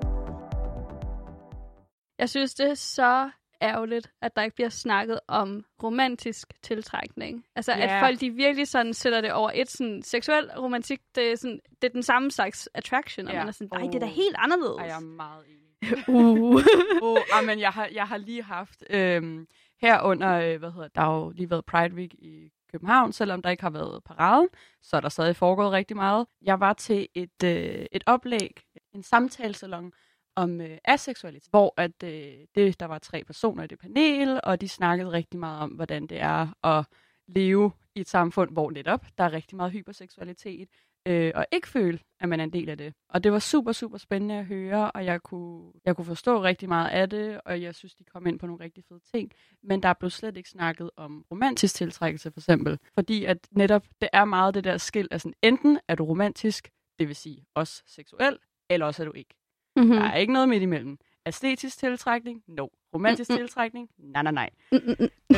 Jeg synes, det er så ærgerligt, at der ikke bliver snakket om romantisk tiltrækning. Altså, Ja. at folk de virkelig sådan sætter det over et sådan seksuel romantik, det er, sådan, det er den samme slags attraction, og Ja. man er sådan, nej, det er da Oh. helt anderledes. Ej, jeg er meget enig. uh. oh, ah, men jeg har, jeg har lige haft øhm, her under, øh, hvad hedder, der har jo lige været Pride Week i København, selvom der ikke har været paraden, så er der stadig foregået rigtig meget. Jeg var til et, øh, et oplæg, en samtalesalon om øh, aseksualitet, hvor at, øh, det, der var tre personer i det panel, og de snakkede rigtig meget om, hvordan det er at leve i et samfund, hvor netop der er rigtig meget hyperseksualitet, øh, og ikke føle, at man er en del af det. Og det var super, super spændende at høre, og jeg kunne, jeg kunne forstå rigtig meget af det, og jeg synes, de kom ind på nogle rigtig fede ting. Men der blev slet ikke snakket om romantisk tiltrækkelse, for eksempel. Fordi at netop, det er meget det der skil af sådan, enten er du romantisk, det vil sige også seksuel, eller også er du ikke. Mm-hmm. Der er ikke noget midt imellem. Æstetisk tiltrækning? No. Romantisk Mm-mm. tiltrækning? Nej, nej, nej.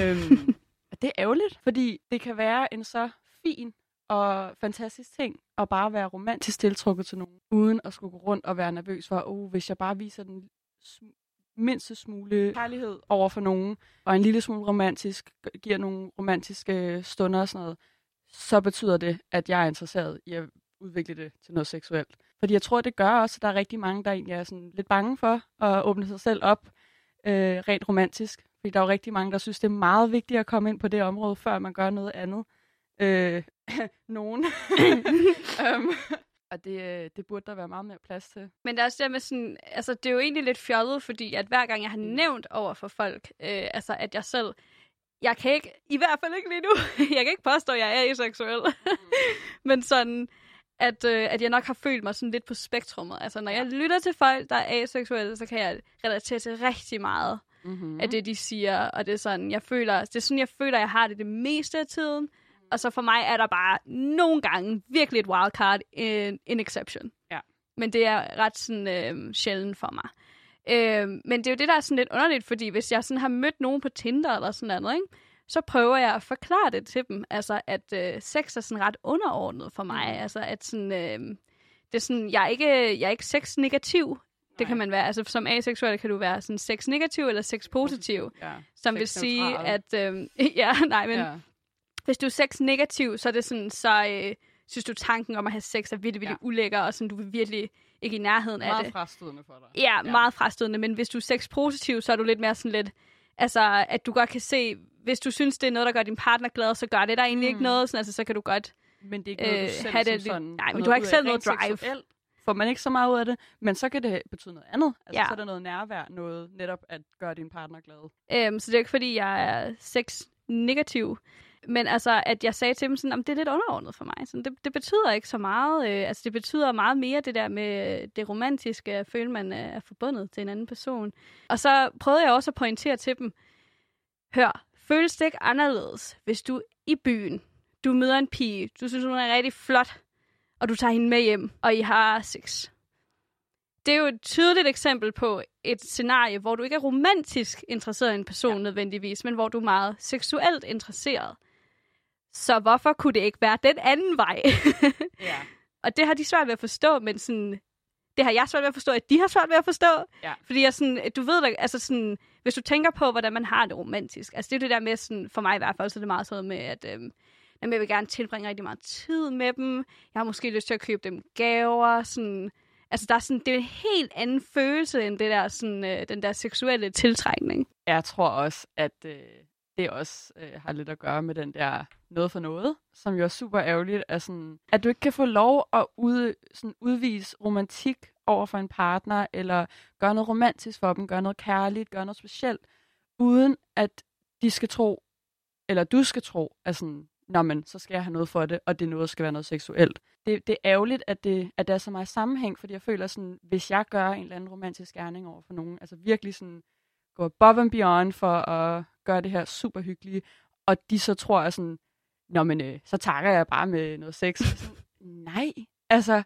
Øhm, det er ærgerligt, fordi det kan være en så fin og fantastisk ting at bare være romantisk tiltrukket til nogen, uden at skulle gå rundt og være nervøs for, oh, hvis jeg bare viser den sm- mindste smule kærlighed over for nogen, og en lille smule romantisk, giver nogle romantiske stunder og sådan noget, så betyder det, at jeg er interesseret i at udvikle det til noget seksuelt. Fordi jeg tror, det gør også, at der er rigtig mange, der egentlig er sådan lidt bange for at åbne sig selv op øh, rent romantisk. Fordi der er jo rigtig mange, der synes, det er meget vigtigt at komme ind på det område, før man gør noget andet. Øh, nogen. um, og det, øh, det burde der være meget mere plads til. Men der er også det med sådan, altså det er jo egentlig lidt fjollet, fordi at hver gang jeg har nævnt over for folk, øh, altså at jeg selv, jeg kan ikke, i hvert fald ikke lige nu, jeg kan ikke påstå, at jeg er aseksuel, mm. men sådan, at, øh, at jeg nok har følt mig sådan lidt på spektrummet. Altså når jeg lytter til folk, der er aseksuelle, så kan jeg relatere til rigtig meget mm-hmm. af det, de siger, og det er sådan, jeg føler, det er sådan, jeg føler, jeg har det det meste af tiden, og så for mig er der bare nogle gange virkelig et wildcard, en, en exception. Ja. Men det er ret sådan øh, sjældent for mig. Øh, men det er jo det, der er sådan lidt underligt, fordi hvis jeg sådan har mødt nogen på Tinder eller sådan noget, ikke? så prøver jeg at forklare det til dem. Altså, at øh, sex er sådan ret underordnet for mig. Mm. Altså, at sådan, øh, det er sådan, jeg er ikke, jeg er ikke sex-negativ. Det kan man være. Altså, som aseksuel kan du være sådan sex-negativ eller sex-positiv. Ja. Som vil sige, at... Øh, ja, nej, men... Ja hvis du er sex-negativ, så er det sådan, så øh, synes du, tanken om at have sex er virkelig, virkelig ja. ulækker, og sådan, du vil virkelig ikke i nærheden meget af det. Meget frastødende for dig. Ja, ja, meget frastødende, men hvis du er sex-positiv, så er du lidt mere sådan lidt, altså, at du godt kan se, hvis du synes, det er noget, der gør din partner glad, så gør det der egentlig mm. ikke noget, sådan, altså, så kan du godt Men det er ikke noget, øh, du selv have det sådan, Nej, men du har ikke selv noget drive. Seksuelt får man ikke så meget ud af det, men så kan det betyde noget andet. Altså, ja. så er der noget nærvær, noget netop at gøre din partner glad. Øhm, så det er ikke, fordi jeg er sex negativ. Men altså, at jeg sagde til dem sådan, det er lidt underordnet for mig. Sådan, det, det betyder ikke så meget. Øh, altså, det betyder meget mere det der med det romantiske, at føle, man er forbundet til en anden person. Og så prøvede jeg også at pointere til dem, hør, føles det ikke anderledes, hvis du i byen, du møder en pige, du synes, hun er rigtig flot, og du tager hende med hjem, og I har sex. Det er jo et tydeligt eksempel på et scenarie, hvor du ikke er romantisk interesseret i en person ja. nødvendigvis, men hvor du er meget seksuelt interesseret. Så hvorfor kunne det ikke være den anden vej? ja. Og det har de svært ved at forstå, men sådan, det har jeg svært ved at forstå, at de har svært ved at forstå. Ja. Fordi jeg sådan, du ved, altså sådan, hvis du tænker på, hvordan man har det romantisk, altså det er det der med, sådan, for mig i hvert fald, så er det meget sådan med, at øhm, jeg vil gerne tilbringe rigtig meget tid med dem. Jeg har måske lyst til at købe dem gaver. Sådan, altså der er sådan, det er en helt anden følelse, end det der, sådan, øh, den der seksuelle tiltrækning. Jeg tror også, at øh, det også øh, har lidt at gøre med den der noget for noget, som jo er super ærgerligt, at, sådan, at du ikke kan få lov at ud, sådan, udvise romantik over for en partner, eller gøre noget romantisk for dem, gøre noget kærligt, gøre noget specielt, uden at de skal tro, eller du skal tro, at sådan, Nå, men så skal jeg have noget for det, og det noget skal være noget seksuelt. Det, det er ærgerligt, at, det, at der er så meget sammenhæng, fordi jeg føler sådan, hvis jeg gør en eller anden romantisk gerning over for nogen, altså virkelig sådan gå above and beyond for at gøre det her super hyggelige, og de så tror jeg sådan, nå men øh, så takker jeg bare med noget sex. sådan, Nej, altså,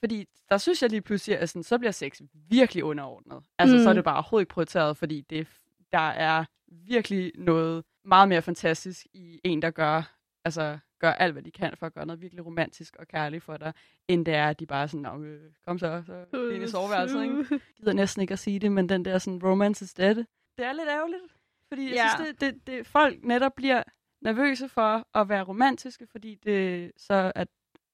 fordi der synes jeg lige pludselig, at sådan, så bliver sex virkelig underordnet. Altså, mm. så er mm. det bare overhovedet ikke prioriteret, fordi det, der er virkelig noget meget mere fantastisk i en, der gør, altså, gør alt, hvad de kan for at gøre noget virkelig romantisk og kærligt for dig, end det er, at de bare sådan, øh, kom så, så ind i soveværelset, ikke? Jeg gider næsten ikke at sige det, men den der sådan, romance is dead. Det er lidt ærgerligt, fordi jeg ja. synes, det, det, det, folk netop bliver nervøse for at være romantiske, fordi det så er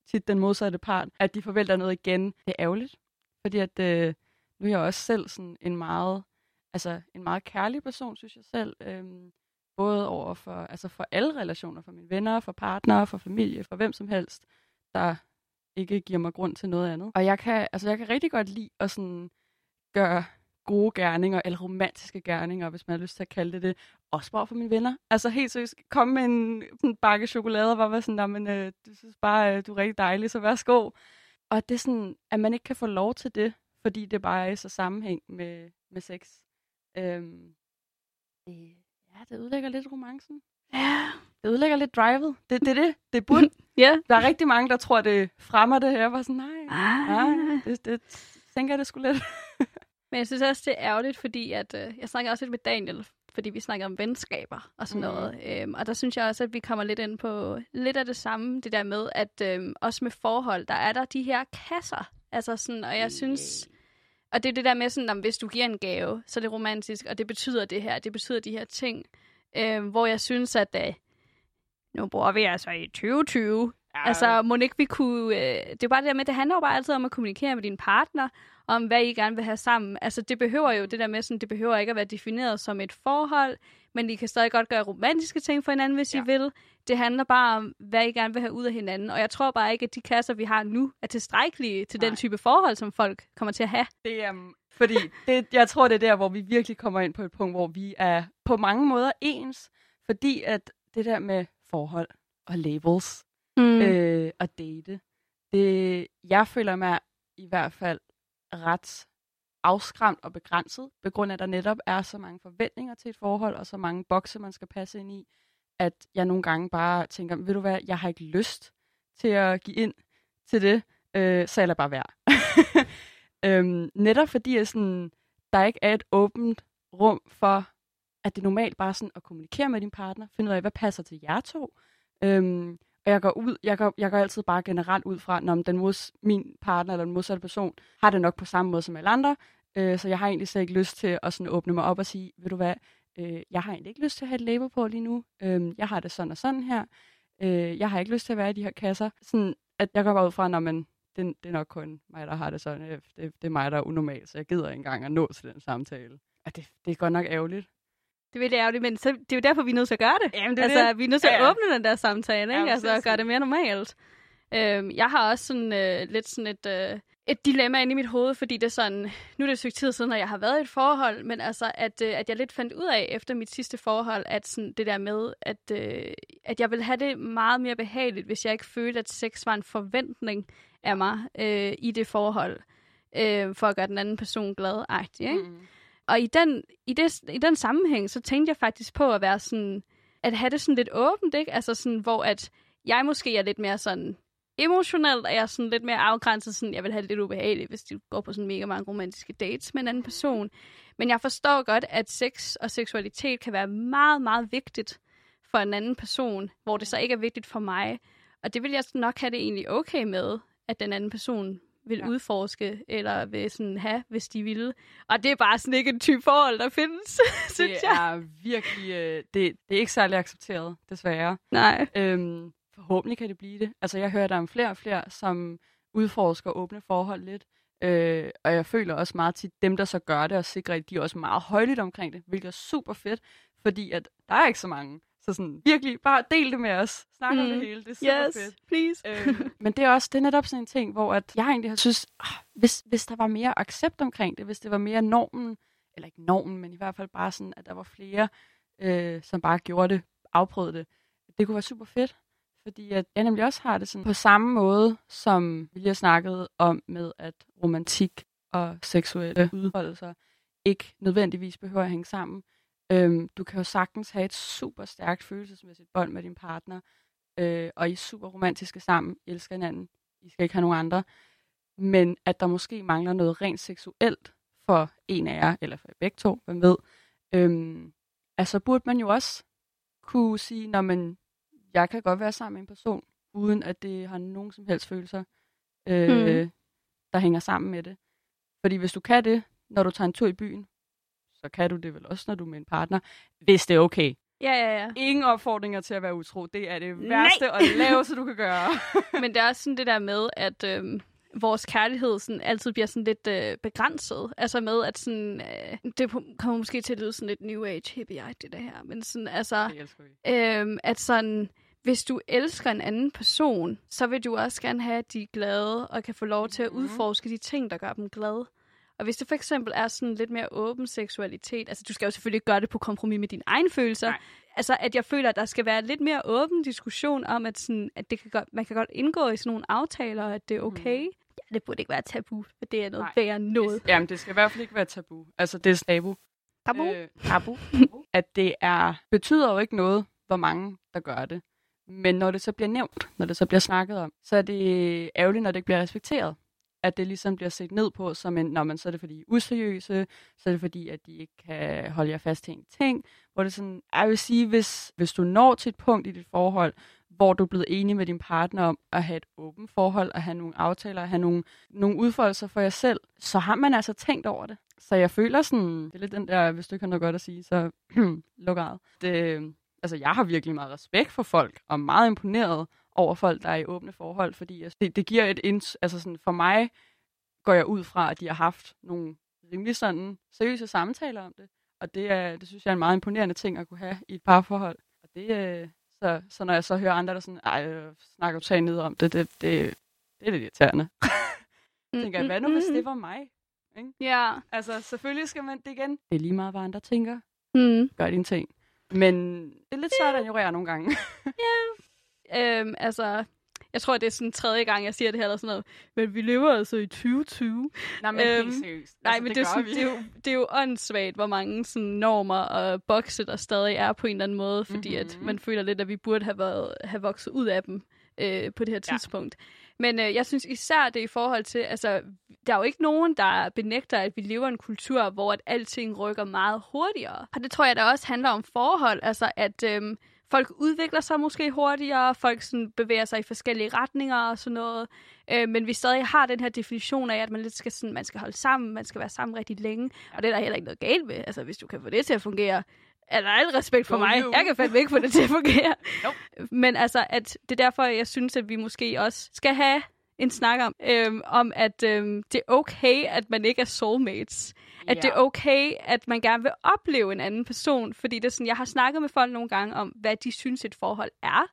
tit den modsatte part, at de forventer noget igen. Det er ærgerligt, fordi at, øh, nu er jeg også selv sådan en meget, altså en meget kærlig person, synes jeg selv. Øhm, både over for, altså for alle relationer, for mine venner, for partnere, for familie, for hvem som helst, der ikke giver mig grund til noget andet. Og jeg kan, altså jeg kan rigtig godt lide at sådan gøre gode gerninger, eller romantiske gerninger, hvis man har lyst til at kalde det det, også bare for mine venner. Altså helt seriøst, komme med en, en bakke chokolade, og var sådan, men øh, du synes bare, øh, du er rigtig dejlig, så værsgo. Og det er sådan, at man ikke kan få lov til det, fordi det bare er i så sammenhæng med, med sex. Øhm, det, ja, det udlægger lidt romancen. Ja. Det udlægger lidt drivet. Det er det, det. Det er bund. ja. Der er rigtig mange, der tror, det fremmer det her. Jeg var sådan, nej, ah. nej det, det, tænker jeg, det skulle lidt. Men jeg synes også, det er ærgerligt, fordi at, øh, jeg snakker også lidt med Daniel, fordi vi snakker om venskaber og sådan mm. noget. Øhm, og der synes jeg også, at vi kommer lidt ind på lidt af det samme, det der med, at øhm, også med forhold, der er der de her kasser. Altså sådan, og jeg synes, og det er det der med sådan, at hvis du giver en gave, så er det romantisk, og det betyder det her, det betyder de her ting. Øhm, hvor jeg synes, at øh, nu bor vi altså i 2020, Ja. Altså, må ikke vi kunne... Øh, det er bare det der med, det handler jo bare altid om at kommunikere med din partner, om hvad I gerne vil have sammen. Altså, det behøver jo det der med, sådan, det behøver ikke at være defineret som et forhold, men I kan stadig godt gøre romantiske ting for hinanden, hvis ja. I vil. Det handler bare om, hvad I gerne vil have ud af hinanden. Og jeg tror bare ikke, at de kasser, vi har nu, er tilstrækkelige til Nej. den type forhold, som folk kommer til at have. Det er, um, fordi det, jeg tror, det er der, hvor vi virkelig kommer ind på et punkt, hvor vi er på mange måder ens, fordi at det der med forhold og labels mm. øh, og date, det, jeg føler mig i hvert fald ret afskræmt og begrænset, på grund af, at der netop er så mange forventninger til et forhold, og så mange bokse, man skal passe ind i, at jeg nogle gange bare tænker, ved du hvad, jeg har ikke lyst til at give ind til det, øh, så jeg lader bare være. øhm, netop fordi jeg sådan, der ikke er et åbent rum for, at det er normalt bare sådan at kommunikere med din partner, finde ud af, hvad passer til jer to. Øhm, og jeg går ud, jeg går, jeg går altid bare generelt ud fra, når den mods, min partner eller den modsatte person har det nok på samme måde som alle andre, øh, så jeg har egentlig slet ikke lyst til at sådan åbne mig op og sige, ved du hvad, øh, jeg har egentlig ikke lyst til at have et label på lige nu, øh, jeg har det sådan og sådan her, øh, jeg har ikke lyst til at være i de her kasser. Sådan, at jeg går bare ud fra, når man, det, det er nok kun mig, der har det sådan, øh, det, det er mig, der er unormal, så jeg gider ikke engang at nå til den samtale. Og det, det er godt nok ærgerligt. Det er virkelig ærgerligt, men så, det er jo derfor, vi er nødt til at gøre det. Jamen, det er altså, det. vi er nødt til at Ja, ja. åbne den der samtale, ikke? Altså, og gøre det mere normalt. Øhm, jeg har også sådan øh, lidt sådan et, øh, et dilemma inde i mit hoved, fordi det er sådan, nu er det et stykke tid siden, at jeg har været i et forhold, men altså, at, øh, at jeg lidt fandt ud af efter mit sidste forhold, at sådan det der med, at, øh, at jeg ville have det meget mere behageligt, hvis jeg ikke følte, at sex var en forventning af mig øh, i det forhold, øh, for at gøre den anden person glad. Ikke? Mm. Og i den, i, det, i den sammenhæng, så tænkte jeg faktisk på at være sådan, at have det sådan lidt åbent, ikke? Altså sådan, hvor at jeg måske er lidt mere sådan emotionelt, og jeg er sådan lidt mere afgrænset, sådan, jeg vil have det lidt ubehageligt, hvis de går på sådan mega mange romantiske dates med en anden person. Men jeg forstår godt, at sex og seksualitet kan være meget, meget vigtigt for en anden person, hvor det så ikke er vigtigt for mig. Og det vil jeg nok have det egentlig okay med, at den anden person vil Ja. udforske, eller vil sådan have, hvis de ville. Og det er bare sådan ikke en type forhold, der findes, synes Det jeg. er virkelig, øh, det, det er ikke særlig accepteret, desværre. Nej. Øhm, forhåbentlig kan det blive det. Altså, jeg hører der om flere og flere, som udforsker åbne forhold lidt. Øh, og jeg føler også meget til dem, der så gør det, og sikrer, at de er også meget højligt omkring det, hvilket er super fedt, fordi at der er ikke så mange. Så sådan, virkelig, bare del det med os. Snak mm. om det Mm. hele. Det er super Yes, fedt. please. øhm, men det er også det er netop sådan en ting, hvor at jeg egentlig har synes, ah, hvis, hvis der var mere accept omkring det, hvis det var mere normen, eller ikke normen, men i hvert fald bare sådan, at der var flere, øh, som bare gjorde det, afprøvede det, det kunne være super fedt. Fordi at jeg nemlig også har det sådan på samme måde, som vi lige har snakket om med, at romantik og seksuelle udfoldelser ikke nødvendigvis behøver at hænge sammen. Øhm, du kan jo sagtens have et super stærkt følelsesmæssigt bånd med din partner, øh, og I er super romantiske sammen, I elsker hinanden, I skal ikke have nogen andre, men at der måske mangler noget rent seksuelt for en af jer, eller for begge to, hvem ved, øhm, altså burde man jo også kunne sige, når man, jeg kan godt være sammen med en person, uden at det har nogen som helst følelser, øh, Mhm. der hænger sammen med det. Fordi hvis du kan det, når du tager en tur i byen, så kan du det vel også, når du er med en partner, hvis det er okay. Ja, ja, ja. Ingen opfordringer til at være utro. Det er det Nej. værste og det laveste, du kan gøre. Men det er også sådan det der med, at øhm, vores kærlighed sådan, altid bliver sådan lidt øh, begrænset. Altså med, at sådan, øh, det kommer måske til at lyde sådan lidt new age hippie det der her. Men sådan, altså, øhm, at sådan, hvis du elsker en anden person, så vil du også gerne have, at de er glade og kan få lov til at Mhm. udforske de ting, der gør dem glade. Og hvis det for eksempel er sådan lidt mere åben seksualitet, altså du skal jo selvfølgelig ikke gøre det på kompromis med dine egne følelser, Nej. altså at jeg føler, at der skal være lidt mere åben diskussion om, at, sådan, at det kan godt, man kan godt indgå i sådan nogle aftaler, og at det er okay. Mm. Ja, det burde ikke være tabu, for det er noget Nej. værre noget. Jamen, det skal i hvert fald ikke være tabu. Altså, det er tabu. Tabu? Øh, tabu. at det er, betyder jo ikke noget, hvor mange der gør det. Men når det så bliver nævnt, når det så bliver snakket om, så er det ærgerligt, når det ikke bliver respekteret. At det ligesom bliver set ned på som en, når man så er det fordi, I er useriøse, så er det fordi, at de ikke kan holde jer fast til en ting. Hvor det sådan, jeg vil sige, hvis, hvis du når til et punkt i dit forhold, hvor du er blevet enig med din partner om at have et åbent forhold, at have nogle aftaler, at have nogle, nogle udfoldelser for jer selv, så har man altså tænkt over det. Så jeg føler sådan, det er lidt den der, hvis du ikke har noget godt at sige, så luk ejet. Det, altså jeg har virkelig meget respekt for folk, og meget imponeret over folk, der er i åbne forhold, fordi altså, det, det giver et ins, altså sådan, for mig går jeg ud fra, at de har haft nogle rimelig sådan seriøse samtaler om det, og det, er, det synes jeg er en meget imponerende ting at kunne have i et parforhold. Og det, øh, så, så når jeg så hører andre, der sådan, ej, øh, snakker totalt ned om det, det, det, det er lidt irriterende. Mm, tænker jeg, hvad nu hvis det var mig? Ikke? Ja. Altså, selvfølgelig skal man det igen. Det er lige meget, hvad andre tænker. Mm. Gør dine ting. Men det er lidt svært at ignorere nogle gange. Øhm, altså, jeg tror, det er sådan tredje gang, jeg siger det her, eller sådan noget. Men vi lever altså i 2020. Nej, men Øhm, helt seriøst. Nej, altså, men det, det, er sådan, vi. det, er jo, det er jo åndssvagt, hvor mange sådan, normer og bokse, der stadig er på en eller anden måde, fordi mm-hmm. at Mhm. man føler lidt, at vi burde have, været, have vokset ud af dem øh, på det her Ja. tidspunkt. Men øh, jeg synes især det i forhold til, altså, der er jo ikke nogen, der benægter, at vi lever i en kultur, hvor at alting rykker meget hurtigere. Og det tror jeg, der også handler om forhold, altså at øhm, folk udvikler sig måske hurtigere, folk sådan bevæger sig i forskellige retninger og sådan noget. Øh, men vi stadig har den her definition af, at man lidt skal, sådan, man skal holde sammen, man skal være sammen rigtig længe. Og det er der heller ikke noget galt med. Altså, hvis du kan få det til at fungere, er der al respekt for mig. Jeg kan fandme ikke få det til at fungere. Nope. Men altså, at det er derfor, jeg synes, at vi måske også skal have en snak om, øhm, om at øhm, det er okay, at man ikke er soulmates. At det er okay, at man gerne vil opleve en anden person. Fordi det er sådan, jeg har snakket med folk nogle gange om, hvad de synes, et forhold er.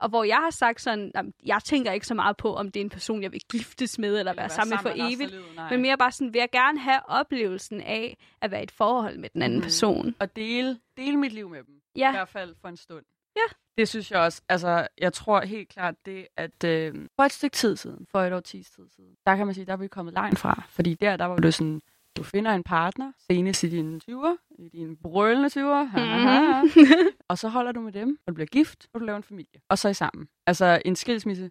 Og hvor jeg har sagt sådan, "Jamen, jeg tænker ikke så meget på, om det er en person, jeg vil giftes med, eller være sammen med for evigt. livet, nej. Men mere bare sådan, vil jeg gerne have oplevelsen af at være i et forhold med den anden Mhm. person. Og dele, dele mit liv med dem. I Ja, hvert fald for en stund. Ja. Det synes jeg også. Altså, jeg tror helt klart det, at øh, for et stykke tid siden, for et årtis tid siden, der kan man sige, der er vi kommet langt fra. Fordi der, der var det sådan, du finder en partner, senest i dine 20'er, i dine brølende 20'er, Mhm. og så holder du med dem, og du bliver gift, og du laver en familie. Og så er I sammen. Altså, en skilsmisse,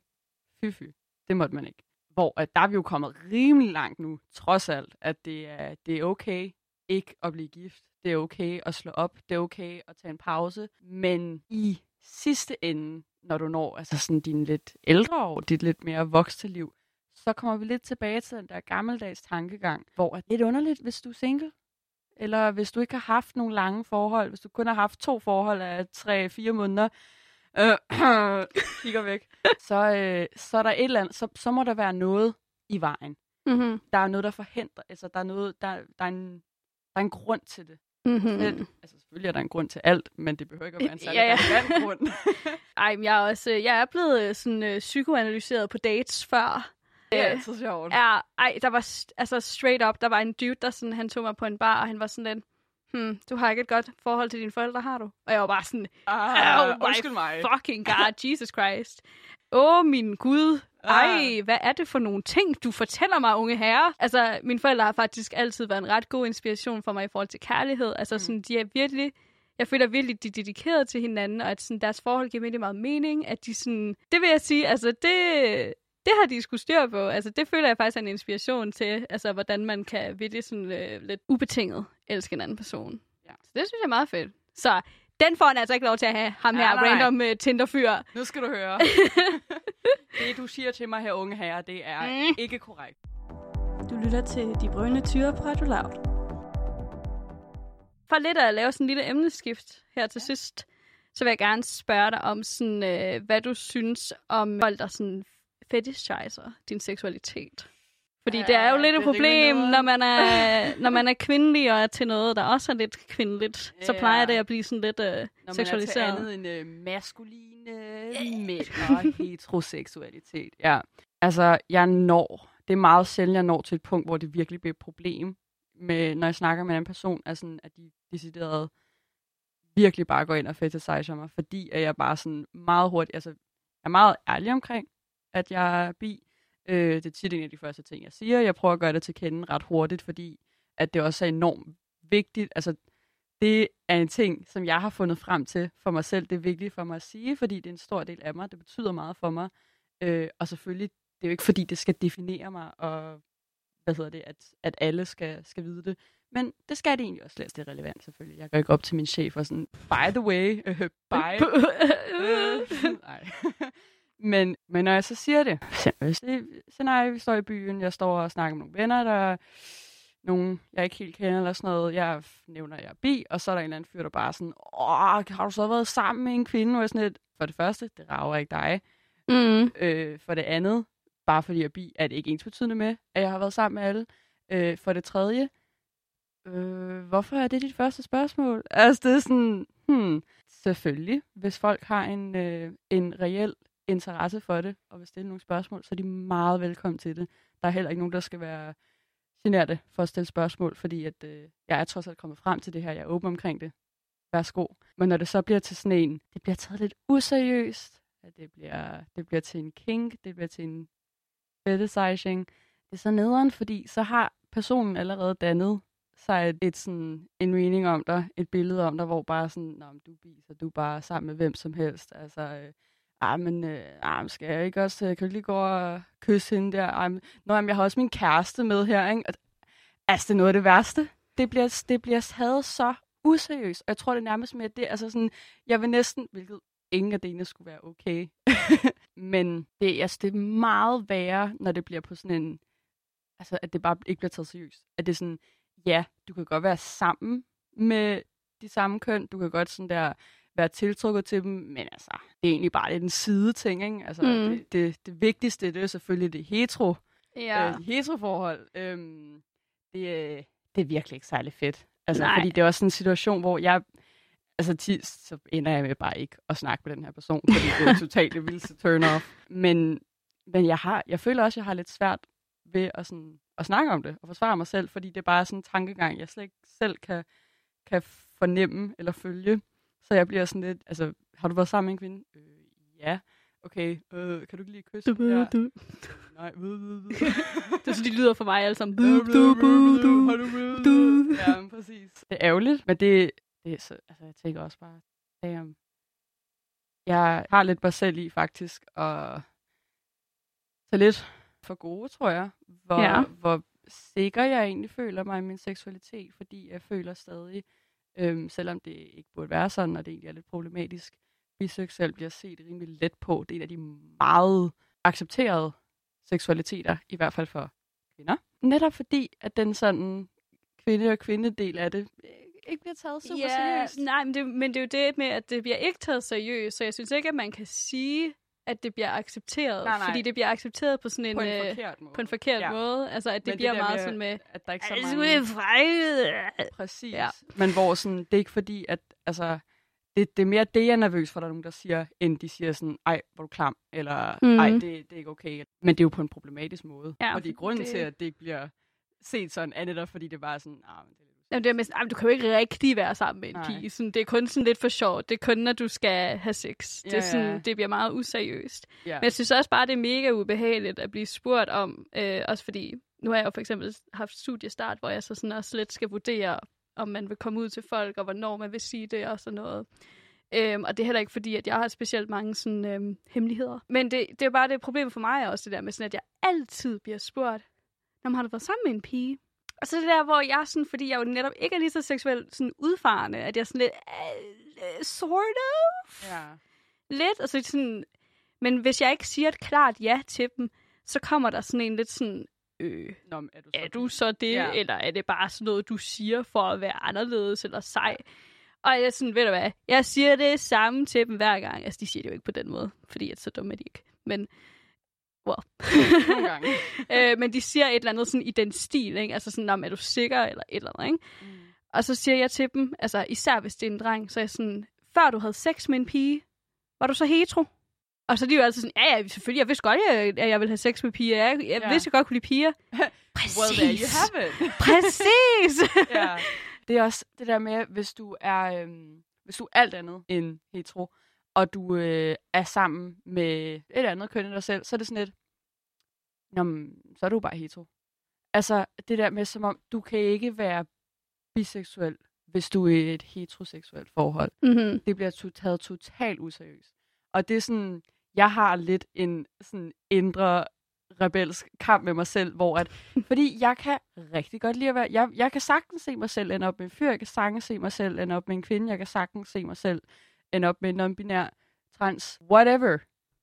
fy fy, det måtte man ikke. Hvor at der er vi jo kommet rimelig langt nu, trods alt, at det er, det er okay ikke at blive gift. Det er okay at slå op. Det er okay at tage en pause. Men i sidste ende, når du når altså sådan dine lidt ældre år, dit lidt mere voksne liv, så kommer vi lidt tilbage til den der gammeldags tankegang, hvor det er lidt underligt, hvis du er single. Eller hvis du ikke har haft nogle lange forhold, hvis du kun har haft to forhold af tre-fire måneder, øh, kigger væk, så, øh, så er der et eller andet, så, så må der være noget i vejen. mm-hmm. Der er noget, der forhindrer, altså der er noget, der, der, er, en, der er en grund til det. Mm-hmm. Mm. Altså selvfølgelig er der en grund til alt, men det behøver ikke at være en særlig Ja, ja. grund. Ej, men jeg er også, øh, jeg er blevet øh, sådan øh, psykoanalyseret på dates før. det er Øh, altid sjovt. Ja, ej, der var altså straight up, der var en dude, der sådan, han tog mig på en bar, og han var sådan lidt, hmm, du har ikke et godt forhold til dine forældre, har du? Og jeg var bare sådan, Ah, oh my undskyld mig. fucking god, Jesus Christ. Åh, min Gud. Ej, hvad er det for nogle ting, du fortæller mig, unge herre? Altså, mine forældre har faktisk altid været en ret god inspiration for mig i forhold til kærlighed. Altså, sådan, de er virkelig... Jeg føler virkelig, de er dedikeret til hinanden, og at sådan, deres forhold giver virkelig meget mening. At de sådan... Det vil jeg sige, altså, det... Det har de skulle styr på. Altså, det føler jeg faktisk er en inspiration til, altså, hvordan man kan virkelig sådan øh, lidt ubetinget elske en anden person. Ja. Så det synes jeg er meget fedt. Så den får han altså ikke lov til at have, ham Nej, her nej. random uh, Tinder-fyr. Nu skal du høre. det, du siger til mig her, unge herre, det er Mm. ikke korrekt. Du lytter til De Brønde Tyre på Radio Loud. For lidt at lave sådan en lille emneskift her til ja. sidst, så vil jeg gerne spørge dig om, sådan, øh, hvad du synes om folk, der sådan fetishizer din seksualitet. Fordi Ja, det er jo lidt et er problem, når man, er, når man er kvindelig og er til noget, der også er lidt kvindeligt. Så Ja. plejer det at blive sådan lidt øh, Når man er til seksualiseret. andet end øh, maskuline mænd og heteroseksualitet. Ja. Altså, jeg når, det er meget sjældent, jeg når til et punkt, hvor det virkelig bliver et problem, med, når jeg snakker med en person, altså, at de decideret virkelig bare går ind og fetishiser mig, fordi at jeg bare sådan meget hurtigt, altså, jeg er meget ærlig omkring, at jeg er bi. Øh, det er tit en af de første ting, jeg siger. Jeg prøver at gøre det til kende ret hurtigt, fordi at det også er enormt vigtigt. Altså, det er en ting, som jeg har fundet frem til for mig selv. Det er vigtigt for mig at sige, fordi det er en stor del af mig. Det betyder meget for mig. Øh, og selvfølgelig, det er jo ikke fordi, det skal definere mig, og hvad hedder det, at, at alle skal, skal vide det. Men det skal det egentlig også læse. Det er relevant selvfølgelig. Jeg går ikke op til min chef og sådan, by the way, øh, by... Øh, nej. men, men når jeg så siger det, det scenarie, vi står i byen, jeg står og snakker med nogle venner, der er nogen, jeg ikke helt kender eller sådan noget, jeg nævner, jeg er bi, og så er der en eller anden fyr, der bare sådan, åh, har du så været sammen med en kvinde? Og jeg sådan lidt, for det første, det rager ikke dig. Mm. Øh, for det andet, bare fordi jeg er bi, er det ikke ens betydende med, at jeg har været sammen med alle. Øh, for det tredje, øh, hvorfor er det dit første spørgsmål? Altså, det er sådan, hmm, selvfølgelig, hvis folk har en, øh, en reel interesse for det, og vil stille nogle spørgsmål, så er de meget velkommen til det. Der er heller ikke nogen, der skal være generte for at stille spørgsmål, fordi at, øh, jeg er trods alt kommet frem til det her, jeg er åben omkring det. Værsgo. Men når det så bliver til sådan en, det bliver taget lidt useriøst, at det bliver, det bliver til en kink, det bliver til en fetishizing, det er så nederen, fordi så har personen allerede dannet sig et, et sådan, en mening om dig, et billede om dig, hvor bare sådan, Nå, men du er du er bare sammen med hvem som helst. Altså, øh, ah, men, øh, ah, skal jeg ikke også, jeg kan lige gå og kysse hende der? Ah, men, Nå, jamen, jeg har også min kæreste med her, ikke? Altså, det er noget af det værste. Det bliver, det bliver taget så useriøst, og jeg tror det er nærmest med, at det, altså sådan, jeg vil næsten, hvilket ingen af delene skulle være okay, men det, altså, det er meget værre, når det bliver på sådan en, altså, at det bare ikke bliver taget seriøst. At det er sådan, ja, du kan godt være sammen med de samme køn, du kan godt sådan der være tiltrukket til dem, men altså, det er egentlig bare lidt en side ting, ikke? Altså, mm. det, det, det vigtigste, det er selvfølgelig det hetero, ja. øh, heteroforhold. Øhm, det, det er virkelig ikke særlig fedt. Altså, Nej. fordi det er også en situation, hvor jeg, altså tit, så ender jeg med bare ikke at snakke med den her person, fordi det er totalt det vildeste turn off. Men, men jeg, har, jeg føler også, at jeg har lidt svært ved at, sådan, at snakke om det og forsvare mig selv, fordi det er bare sådan en tankegang, jeg slet ikke selv kan, kan fornemme eller følge. Så jeg bliver sådan lidt, altså, har du været sammen med en kvinde? Øh, ja. Okay, øh, kan du ikke lige kysse? Du, du, du. Nej, ved, ved, ved. det er så, de lyder for mig alle sammen. Du, du, du, du, du. Ja, men præcis. Det er ærgerligt, men det, det er så, altså, jeg tænker også bare, damn. Jeg har lidt mig selv i, faktisk, og så lidt for gode, tror jeg, hvor, ja. hvor sikker jeg egentlig føler mig i min seksualitet, fordi jeg føler stadig, øhm, selvom det ikke burde være sådan, og det egentlig er lidt problematisk, biseksuel bliver set rimelig let på. Det er en af de meget accepterede seksualiteter, i hvert fald for kvinder. Netop fordi, at den sådan kvinde- og kvindedel af det øh, ikke bliver taget super ja, seriøst. Nej, men det, men det er jo det med, at det bliver ikke taget seriøst, så jeg synes ikke, at man kan sige, at det bliver accepteret, nej, nej. fordi det bliver accepteret på sådan en, på en øh, forkert måde. På en forkert ja. måde. Altså, at det Men bliver det meget med, sådan med, at der ikke så altså, mange... er Præcis. Ja. Men hvor sådan, det er ikke fordi, at altså, det, det er mere det, jeg er nervøs for, der er nogen, der siger, end de siger sådan, ej, hvor er du klam, eller Mhm. ej, det, det er ikke okay. Men det er jo på en problematisk måde. Ja, fordi for grunden det- til, at det ikke bliver set sådan, er netop fordi det bare er sådan, ah, det er Jamen, det er med, sådan, "Ej, du kan jo ikke rigtig være sammen med en Nej. pige. Sådan, det er kun sådan lidt for sjovt. Det er kun, når du skal have sex. Det, er Ja, sådan, ja. det bliver meget useriøst. Ja. Men jeg synes også bare, det er mega ubehageligt at blive spurgt om, øh, også fordi, nu har jeg jo for eksempel haft studiestart, hvor jeg så sådan også lidt skal vurdere, om man vil komme ud til folk, og hvornår man vil sige det, og sådan noget. Øhm, og det er heller ikke fordi, at jeg har specielt mange sådan, øhm, hemmeligheder. Men det, det er bare det problem for mig også, det der med sådan, at jeg altid bliver spurgt, når man har du været sammen med en pige? Og så det der, hvor jeg sådan, fordi jeg jo netop ikke er lige så seksuelt sådan udfarende, at jeg sådan lidt, uh, sort of, Ja. lidt, og så sådan, men hvis jeg ikke siger et klart ja til dem, så kommer der sådan en lidt sådan, øh, Nå, er du så, er du så det, ja. eller er det bare sådan noget, du siger for at være anderledes eller sej? Og jeg er sådan, ved du hvad, jeg siger det samme til dem hver gang. Altså, de siger det jo ikke på den måde, fordi at så dumme er de ikke. Men, well. Nogle gange. øh, men de siger et eller andet sådan i den stil, ikke? Altså sådan, "Nå, men er du sikker, eller et eller andet, ikke? Mm. Og så siger jeg til dem, altså især hvis det er en dreng, så er jeg sådan, før du havde sex med en pige, var du så hetero? Og så er de jo altid sådan, ja, ja, selvfølgelig, jeg vidste godt, at jeg ville have sex med piger. Jeg, jeg Ja. vidste, jeg godt kunne lide piger. Præcis. Well, there you have it. Præcis. ja. Det er også det der med, hvis du er, øhm, hvis du er alt andet end hetero, og du øh, er sammen med et andet køn end dig selv, så er det sådan lidt, Nå, men, så er du bare hetero. Altså, det der med, som om, du kan ikke være biseksuel, hvis du er i et heteroseksuelt forhold. mm-hmm. Det bliver to- taget totalt useriøst. Og det er sådan, jeg har lidt en sådan indre rebelsk kamp med mig selv, hvor at, fordi jeg kan rigtig godt lide at være, jeg, jeg kan sagtens se mig selv ende op med en fyr, jeg kan sagtens se mig selv ende op med en kvinde, jeg kan sagtens se mig selv ende op med non-binær, trans, whatever.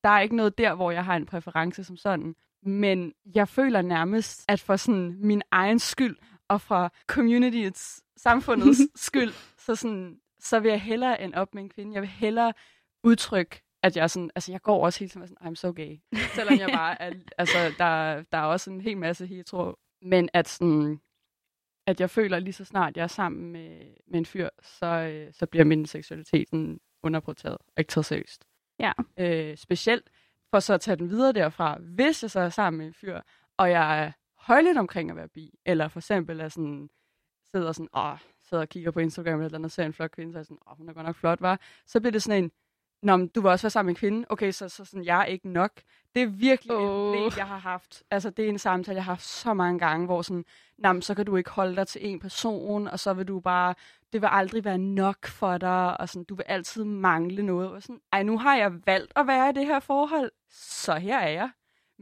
Der er ikke noget der, hvor jeg har en præference som sådan. Men jeg føler nærmest, at for sådan min egen skyld, og fra communityets, samfundets skyld, så, sådan, så vil jeg hellere ende op med en kvinde. Jeg vil hellere udtrykke at jeg sådan, altså jeg går også hele tiden sådan, I'm so gay. Selvom jeg bare er, altså der, der er også en hel masse hetero. Men at sådan, at jeg føler lige så snart jeg er sammen med, med en fyr, så, øh, så bliver min seksualitet sådan underproteret og ikke taget seriøst. Ja. Øh, specielt for så at tage den videre derfra, hvis jeg så er sammen med en fyr, og jeg er højligt omkring at være bi, eller for eksempel er sådan, sidder sådan, åh, sidder og kigger på Instagram eller andet, ser en flot kvinde, så er sådan, åh, hun er godt nok flot, var. Så bliver det sådan en, Nå, men du vil også være sammen med en kvinde. Okay, så, så sådan, jeg er ikke nok. Det er virkelig oh. et problem, jeg har haft. Altså, det er en samtale, jeg har haft så mange gange, hvor sådan, Nå, så kan du ikke holde dig til en person, og så vil du bare, det vil aldrig være nok for dig, og sådan, du vil altid mangle noget. Og sådan, Ej, nu har jeg valgt at være i det her forhold, så her er jeg.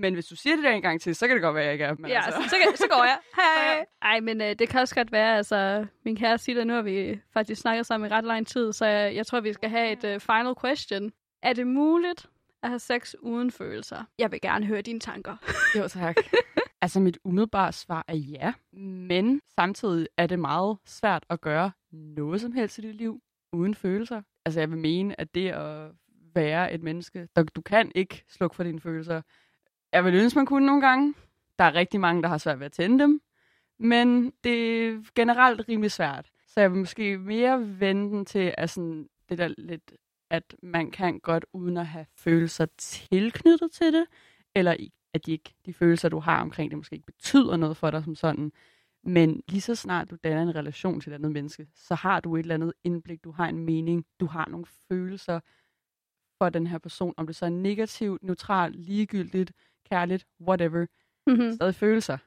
Men hvis du siger det der en gang til, så kan det godt være, at jeg ikke er. Men ja, altså. så, så, så går jeg. Hej. Ej, men øh, det kan også godt være, altså, min kære siger, nu har vi faktisk snakket sammen i ret lang tid, så jeg, jeg tror, vi skal have et uh, final question. Er det muligt at have sex uden følelser? Jeg vil gerne høre dine tanker. Jo, tak. altså, mit umiddelbare svar er ja, men samtidig er det meget svært at gøre noget som helst i dit liv uden følelser. Altså, jeg vil mene, at det at være et menneske, der, du kan ikke slukke for dine følelser. Jeg vil ønske, man kunne nogle gange. Der er rigtig mange, der har svært ved at tænde dem. Men det er generelt rimelig svært. Så jeg vil måske mere vende den til at sådan, det der lidt, at man kan godt uden at have følelser tilknyttet til det, eller at de, ikke, de følelser, du har omkring det, måske ikke betyder noget for dig som sådan. Men lige så snart du danner en relation til et andet menneske, så har du et eller andet indblik, du har en mening, du har nogle følelser for den her person, om det så er negativt, neutralt, ligegyldigt, kærligt, whatever, Mm-hmm. stadig følelser.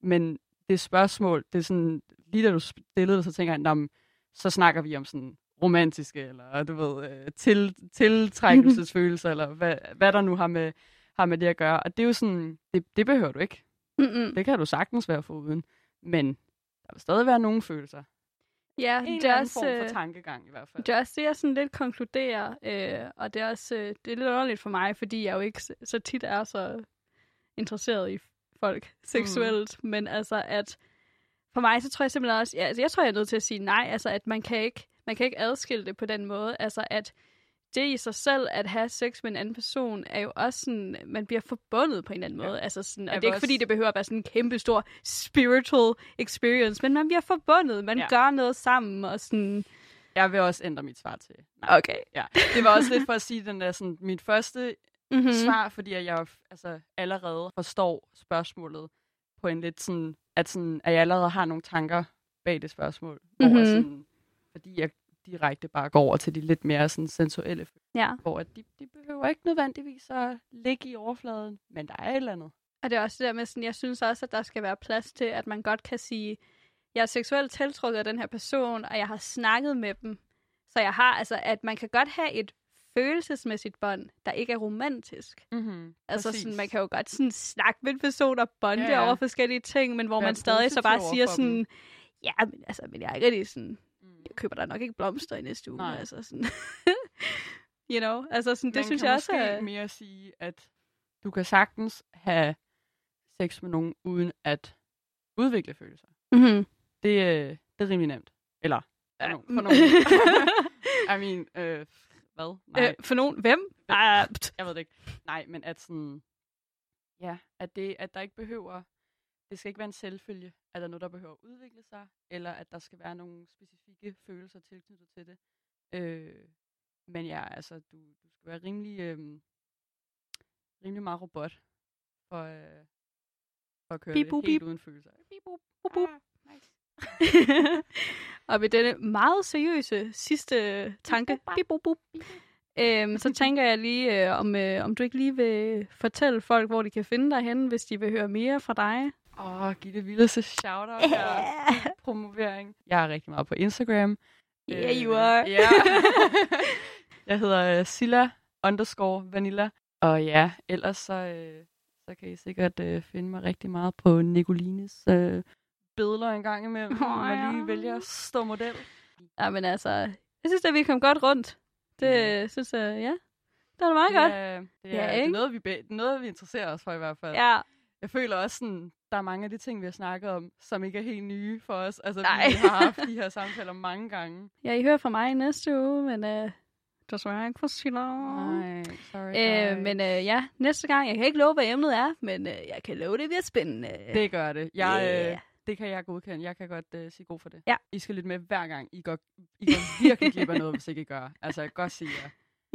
Men det spørgsmål, det er sådan, lige da du stillede det, så tænker jeg, "Nå, men så snakker vi om sådan romantiske, eller du ved, øh, til, tiltrækkelsesfølelser, eller hvad, hvad der nu har med, har med det at gøre. Og det er jo sådan, det, det behøver du ikke. Mm-mm. Det kan du sagtens være foruden. Men der vil stadig være nogle følelser. Ja, En det er også, form for øh, tankegang i hvert fald. Det er også det, jeg sådan lidt konkluderer, øh, og det er også øh, det er lidt underligt for mig, fordi jeg jo ikke så tit er så interesseret i folk seksuelt, mm. men altså at for mig, så tror jeg simpelthen også, ja, altså jeg tror, jeg er nødt til at sige nej, altså at man kan ikke, man kan ikke adskille det på den måde, altså at det i sig selv, at have sex med en anden person, er jo også sådan, man bliver forbundet på en eller anden måde. Altså sådan, og det er ikke fordi, også- det behøver at være sådan en kæmpe stor spiritual experience, men man bliver forbundet, man Ja. ja. gør noget sammen, og sådan, Jeg vil også ændre mit svar til. Nej. okay. Ja. Det var også lidt for at sige den der sådan, mit første Mm-hmm. mm. svar, fordi jeg altså, allerede forstår spørgsmålet på en lidt sådan, at, sådan, at jeg allerede har nogle tanker bag det spørgsmål, hvor Mhm. mm-hmm. sådan, fordi jeg direkte bare går over til de lidt mere sådan, sensuelle følelser, Ja, hvor at de, de behøver ikke nødvendigvis at ligge i overfladen, men der er et eller andet. og det er også det der med sådan, jeg synes også, at der skal være plads til, at man godt kan sige, jeg er seksuelt tiltrukket af den her person, og jeg har snakket med dem. Så jeg har, altså, at man kan godt have et følelsesmæssigt bånd, der ikke er romantisk. Mm-hmm. Altså, sådan, man kan jo godt sådan, snakke med en person og bonde Ja, ja, over forskellige ting, men hvor Være man stadig så bare siger sådan, dem. ja, men, altså, men jeg er ikke rigtig sådan, Mm. jeg køber der nok ikke blomster i næste uge. Nej. Altså, sådan. you know, altså sådan, det Man synes jeg også er... mere sige, at du kan sagtens have sex med nogen, uden at udvikle følelser. Mm-hmm. Det, øh, det er rimelig nemt. Eller, for, Ja. nogen, for nogen. I mean, øh, hvad? Nej, Øh, for nogen, hvem? Ah, pst. jeg ved det ikke. Nej, men at sådan, ja, at, det, at der ikke behøver, det skal ikke være en selvfølge, at der er noget, der behøver at udvikle sig, eller at der skal være nogle specifikke følelser tilknyttet til det. Øh, men ja, altså, du, du skal være rimelig, øh, rimelig meget robot, for, øh, for at køre Bip, det bup, helt bip. uden følelser. Bip, bup, Bup, bup. Ah. Og med denne meget seriøse sidste tanke, bip, bup, bup, øhm, så tænker jeg lige, øh, om, øh, om du ikke lige vil fortælle folk, hvor de kan finde dig henne, hvis de vil høre mere fra dig. Åh, oh, giv det vildeste shout-out her. Promovering. Jeg er rigtig meget på Instagram. Yeah, Øh, you are. Ja. jeg hedder uh, Silla underscore Vanilla. Og ja, ellers så, øh, så kan I sikkert øh, finde mig rigtig meget på Nicolines øh, billeder en gang imellem, Åh, man lige ja. vælger at stå model. Ja, men altså, jeg synes, at vi kom godt rundt. Det Mm. synes jeg, ja, det var meget godt. Ja, det, Ja, er, det, er ikke? noget, vi, be- det er noget, vi interesserer os for i hvert fald. Ja, Jeg føler også sådan, der er mange af de ting, vi har snakket om, som ikke er helt nye for os. Altså, Nej. vi har haft de her samtaler mange gange. ja, I hører fra mig næste uge, men uh, desværre ikke for sige Nej, sorry. Øh, men øh, ja, næste gang, jeg kan ikke love, hvad emnet er, men øh, jeg kan love, det bliver spændende. Det gør det. Jeg, Yeah. øh, det kan jeg godkende. Jeg kan godt øh, sige god for det. Ja. I skal lytte med hver gang. I går, I går virkelig glip af noget, hvis ikke I gør. Altså, jeg kan godt sige jer.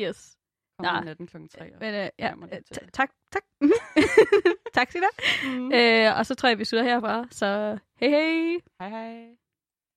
Yes. Kom Nå. om natten kl. 3. Men øh, ja, Ja, øh, ta- tak, tak. tak, Sina. Mm. Øh, og så tror jeg, vi slutter herfra. Så hej hej. Hej hej.